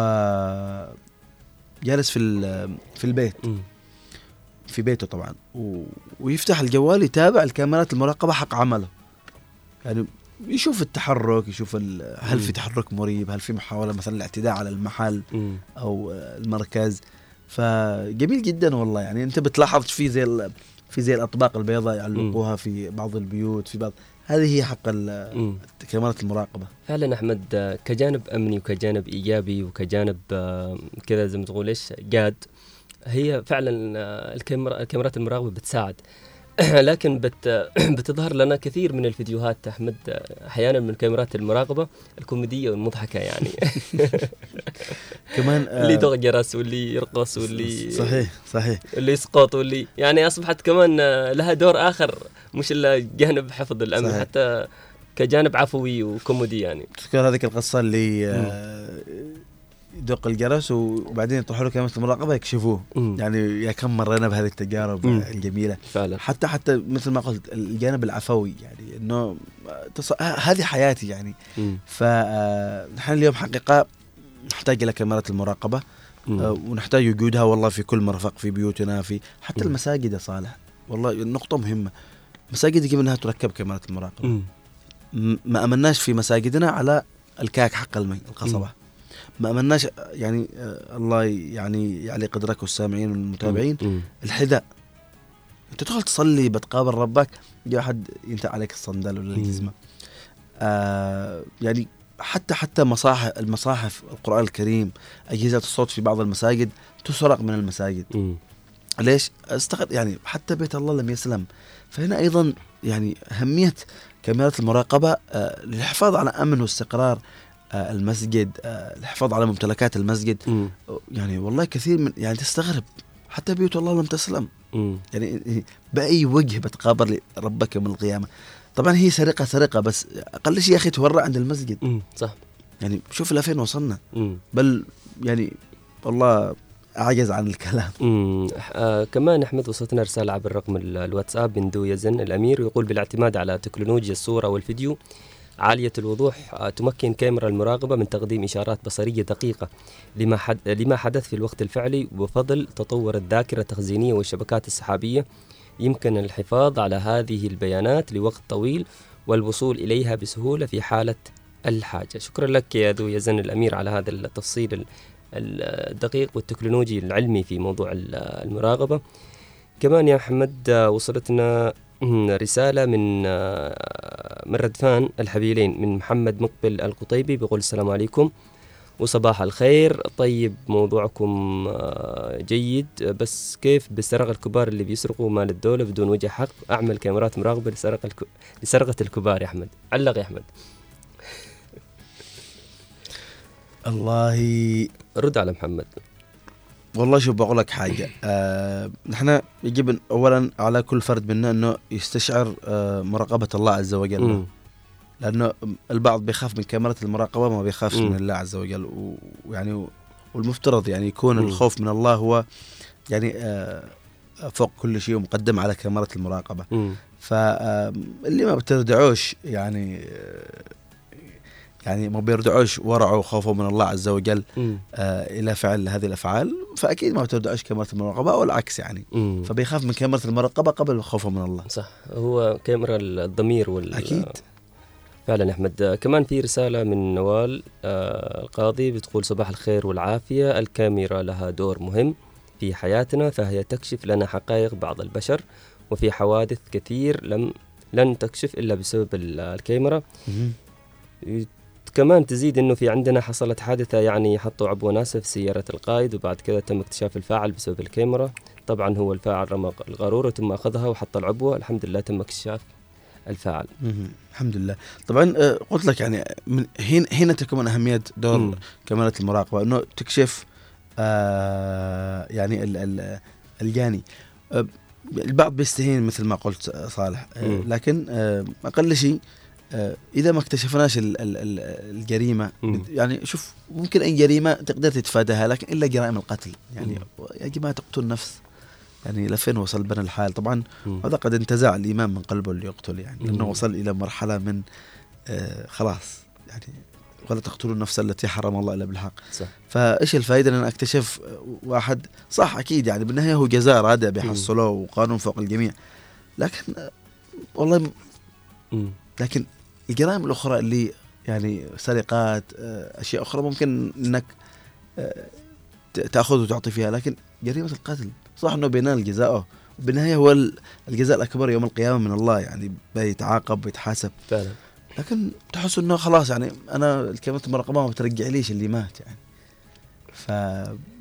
جالس في ال- في البيت. مم. في بيته طبعا. و... ويفتح الجوال يتابع الكاميرات المراقبة حق عمله. يعني يشوف التحرك يشوف ال... هل في. تحرك مريب هل في محاولة مثلا الاعتداء على المحل مم. أو المركز. فجميل جدا والله. يعني أنت بتلاحظ في زي ال... في زي الأطباق البيضاء يعلقوها في بعض البيوت في بعض هذه هي حق. كاميرات المراقبة فعلا أحمد كجانب أمني وكجانب إيجابي وكجانب آه، كذا زي ما تقول إيش جاد هي فعلا آه، الكاميرا الكاميرات المراقبة بتساعد لكن بت بتظهر لنا كثير من الفيديوهات أحمد أحيانا من كاميرات المراقبة الكوميدية والمضحكة يعني. كمان آه، اللي يضغط جرس واللي يرقص واللي صحيح صحيح. اللي يسقط واللي يعني أصبحت كمان آه، لها دور آخر مش إلا جانب حفظ الأمن صحيح. حتى كجانب عفوي وكوميدي يعني. تذكر هذيك القصة اللي آه، يدق الجرس وبعدين يطرحوا له كاميرا المراقبة يكشفوه مم. يعني يا كم مرينا بهذه التجارب مم. الجميلة فعلا حتى حتى مثل ما قلت الجانب العفوي يعني إنه تص... هذه حياتي يعني مم. فنحن اليوم حقيقة نحتاج إلى كاميرات المراقبة مم. آه، ونحتاج وجودها والله في كل مرفق في بيوتنا في حتى مم. المساجد يا صالح والله نقطة مهمة مساجد يجب إنها تركب كاميرات المراقبة مم. ما أمناش في مساجدنا على الكاك حق المي القصبة ما أمناش يعني آه، الله يعني يعلي قدرك والسامعين والمتابعين. الحذاء. أنت تدخل تصلي بتقابل ربك يجي أحد ينتع عليك الصندل ولا. الجزمه آه يعني حتى حتى مصاحف المصاحف القرآن الكريم أجهزة الصوت في بعض المساجد تسرق من المساجد. مم. ليش؟ استغرب يعني حتى بيت الله لم يسلم. فهنا أيضا يعني أهمية كاميرات المراقبة آه للحفاظ على امن واستقرار المسجد آه الحفاظ على ممتلكات المسجد مم. يعني والله كثير من يعني تستغرب حتى بيوت الله لم تسلم مم. يعني بأي وجه بتقابل ربك يوم القيامة طبعا هي سرقة سرقة بس أقل شيء يا أخي تورع عند المسجد مم. صح يعني شوف لفين وصلنا مم. بل يعني والله أعجز عن الكلام مم. آه كمان أحمد وصلتنا رسالة عبر رقم ال- الواتساب من دو يزن الأمير يقول بالاعتماد على تكنولوجيا الصورة والفيديو عالية الوضوح آه، تمكن كاميرا المراقبة من تقديم إشارات بصرية دقيقة لما حد لما حدث في الوقت الفعلي وبفضل تطور الذاكرة التخزينية والشبكات السحابية. يمكن الحفاظ على هذه البيانات لوقت طويل والوصول إليها بسهولة في حالة الحاجة. شكرا لك يا ذو يزن الأمير على هذا التفصيل ال- الدقيق والتكنولوجي العلمي في موضوع ال- المراقبة. كمان يا محمد آه، وصلتنا رسالة من آه، من ردفان الحبيلين من محمد مقبل القطيبي بيقول السلام عليكم وصباح الخير. طيب موضوعكم آه، جيد. بس كيف بالسرقة الكبار اللي بيسرقوا مال الدولة بدون وجه حق؟ أعمل كاميرات مراقبة لسرقة الك... لسرقة الكبار يا أحمد. علق يا أحمد. الله رد على محمد. والله شوف بقول لك حاجة آه نحن يجب اولا على كل فرد منا إنه يستشعر آه مراقبة الله عز وجل. لأنه البعض بيخاف من كاميرا المراقبة ما بيخافش. من الله عز وجل ويعني والمفترض يعني يكون مم. الخوف من الله هو يعني آه فوق كل شيء ومقدم على كاميرا المراقبة. فاللي ما بتردعوش يعني آه، يعني ما بيردعوش ورعه وخوفه من الله عز وجل. آه إلى فعل هذه الأفعال فأكيد ما بتردعوش كاميرا المراقبة أو العكس يعني. مم. فبيخاف من كاميرا المراقبة قبل خوفه من الله. صح. هو كاميرا الضمير وال أكيد. فعلا أحمد. آه، كمان في رسالة من نوال آه، القاضي بتقول صباح الخير والعافية الكاميرا لها دور مهم في حياتنا فهي تكشف لنا حقائق بعض البشر وفي حوادث كثير لم لن تكشف إلا بسبب ال- الكاميرا. كمان تزيد إنه في عندنا حصلت حادثة يعني حطوا عبوة ناسف في سيارة القائد وبعد كذا تم اكتشاف الفاعل بسبب الكاميرا طبعا هو الفاعل رمى القاروره ثم أخذها وحط العبوة الحمد لله تم اكتشاف الفاعل. الحمد لله طبعا آه، قلت لك يعني من هنا هنا تكمن أهمية دور مم. كاميرات المراقبة إنه تكشف آه يعني ال ال الجاني آه، البعض بيستهين مثل ما قلت آه، صالح مم. لكن آه أقل شيء آه إذا ما اكتشفناش ال ال ال الجريمة مم. يعني شوف ممكن أي جريمة تقدر تتفاداها لكن إلا جرائم القتل. يعني يا جماعة تقتل نفس يعني لفين وصل بنا الحال؟ طبعا مم. هذا قد انتزع الإيمان من قلبه اللي يقتل يعني لأنه. وصل إلى مرحلة من آه خلاص يعني ولا تقتلوا النفس التي حرم الله إلا بالحق. صح. فإيش الفائده إن أنا أكتشف واحد؟ صح أكيد يعني بالنهاية هو جزاء رادع بيحصلوه وقانون فوق الجميع. لكن آه، والله م-. لكن الجرائم الأخرى اللي يعني سرقات آه، أشياء أخرى ممكن إنك آه، تأخذ وتعطي فيها لكن جريمة القتل صح إنه بينال جزاؤه بالنهاية هو ال- الجزاء الأكبر يوم القيامة من الله يعني بيتعاقب بيتحاسب. فعلا. لكن تحس إنه خلاص يعني أنا الكاميرا المراقبه ما بترجع ليش اللي مات يعني. ف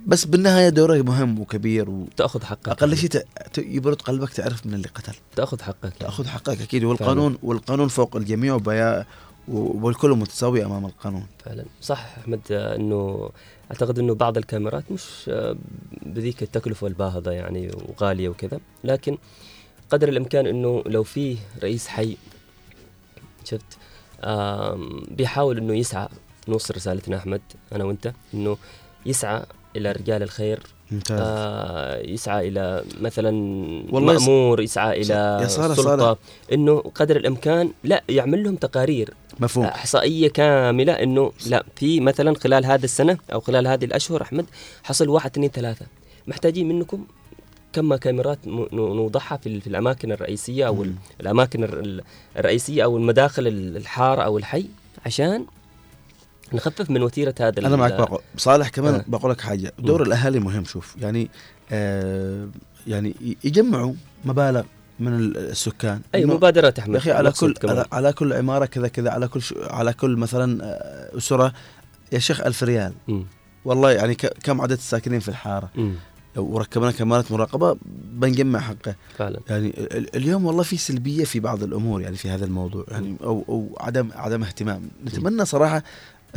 بس بالنهاية دوره مهم وكبير و... تأخذ حقك. أقل شيء ت... يبرد قلبك تعرف من اللي قتل. تأخذ حقك. تأخذ حقك أكيد. والقانون والقانون فوق الجميع وبيا والكل متساوي أمام القانون. فعلا. صح أحمد إنه أعتقد إنه بعض الكاميرات مش آه، بذيك التكلفة الباهظة يعني وغالية وكذا. لكن قدر الإمكان إنه لو في رئيس حي شفت بيحاول إنه يسعى. نوصل رسالتنا أحمد أنا وأنت إنه يسعى إلى رجال الخير. ممتاز. آه يسعى إلى مثلا والله مأمور يسعى إلى يا صالح- سلطة. صالح. إنه قدر الإمكان لا يعمل لهم تقارير. مفهوم. إحصائية كاملة إنه لا في مثلا خلال هذا السنة أو خلال هذه الأشهر أحمد حصل واحد اثنين ثلاثة. محتاجين منكم كم كاميرات نوضعها في, في الأماكن الرئيسية أو ال- الأماكن الر- ال- الرئيسية أو المداخل ال- الحارة أو الحي عشان نخفف من وتيرة هذا أنا معك صالح كمان آه. بقول لك حاجة دور الأهالي مهم شوف. يعني آه يعني يجمعوا مبالغ من ال- السكان. أي إنه مبادرات أحمد يا أخي على كل كمان. على, كل عمارة كذا كذا على كل ش... على كل مثلا آه، أسرة. يا شيخ ألف ريال. مم. والله يعني ك... كم عدد الساكنين في الحارة؟ مم. لو ركبنا كاميرات مراقبة بنجمع حقه. فعلا. يعني ال- ال- اليوم والله في سلبية في بعض الأمور يعني في هذا الموضوع. يعني أو أو عدم عدم اهتمام. نتمنى صراحة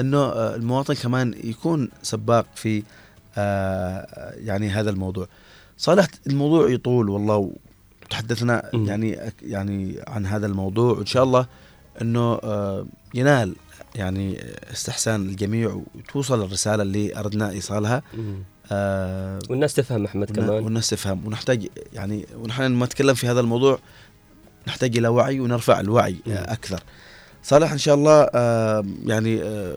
إنه آه، المواطن كمان يكون سباق في آه، يعني هذا الموضوع. صالح الموضوع يطول والله وتحدثنا مم. يعني يعني عن هذا الموضوع وإن شاء الله إنه آه، ينال يعني استحسان الجميع وتوصل الرسالة اللي أردنا إيصالها. مم. آه، والناس تفهم أحمد كمان. والناس تفهم. ونحتاج يعني ونحن لما نتكلم في هذا الموضوع نحتاج إلى وعي ونرفع الوعي آه، أكثر. صالح إن شاء الله آه، يعني آه،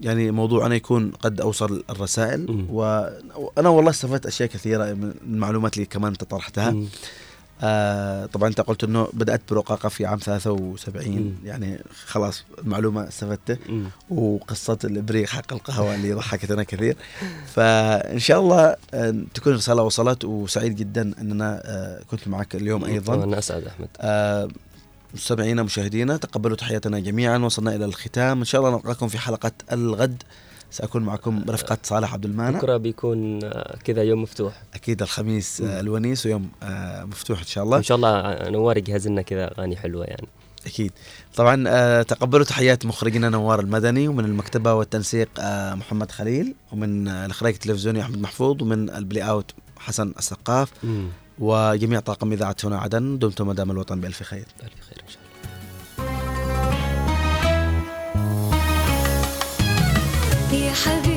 يعني موضوعنا يكون قد أوصل الرسائل. وأنا والله استفدت أشياء كثيرة من المعلومات اللي كمان انت طرحتها. آه طبعا أنت قلت إنه بدأت برقاقة في عام 73 مم. يعني خلاص المعلومة استفدته. وقصة الإبريق حق القهوة اللي ضحكتنا كثير. فإن شاء الله آه، تكون الرساله وصلت. وسعيد جدا أننا آه، كنت معك اليوم أيضا. أنا أسعد أحمد. آه، مستمعينا مشاهدينا تقبلوا تحياتنا جميعا وصلنا إلى الختام. إن شاء الله نلقاكم في حلقة الغد. سأكون معكم برفقه صالح عبد المانع. بكره بيكون آه، كذا يوم مفتوح. أكيد الخميس آه، الونيس ويوم آه، مفتوح إن شاء الله. إن شاء الله نوار يجهز لنا كذا أغاني حلوة يعني. أكيد. طبعا تقبلوا تحيات مخرجنا نوار المدني ومن المكتبة والتنسيق محمد خليل ومن الاخراج التلفزيوني أحمد محفوظ ومن البلاي أوت حسن السقاف. وجميع طاقم إذاعة هنا عدن دمتم مدام الوطن بألف خير. الف خير إن شاء الله. يا حبيبي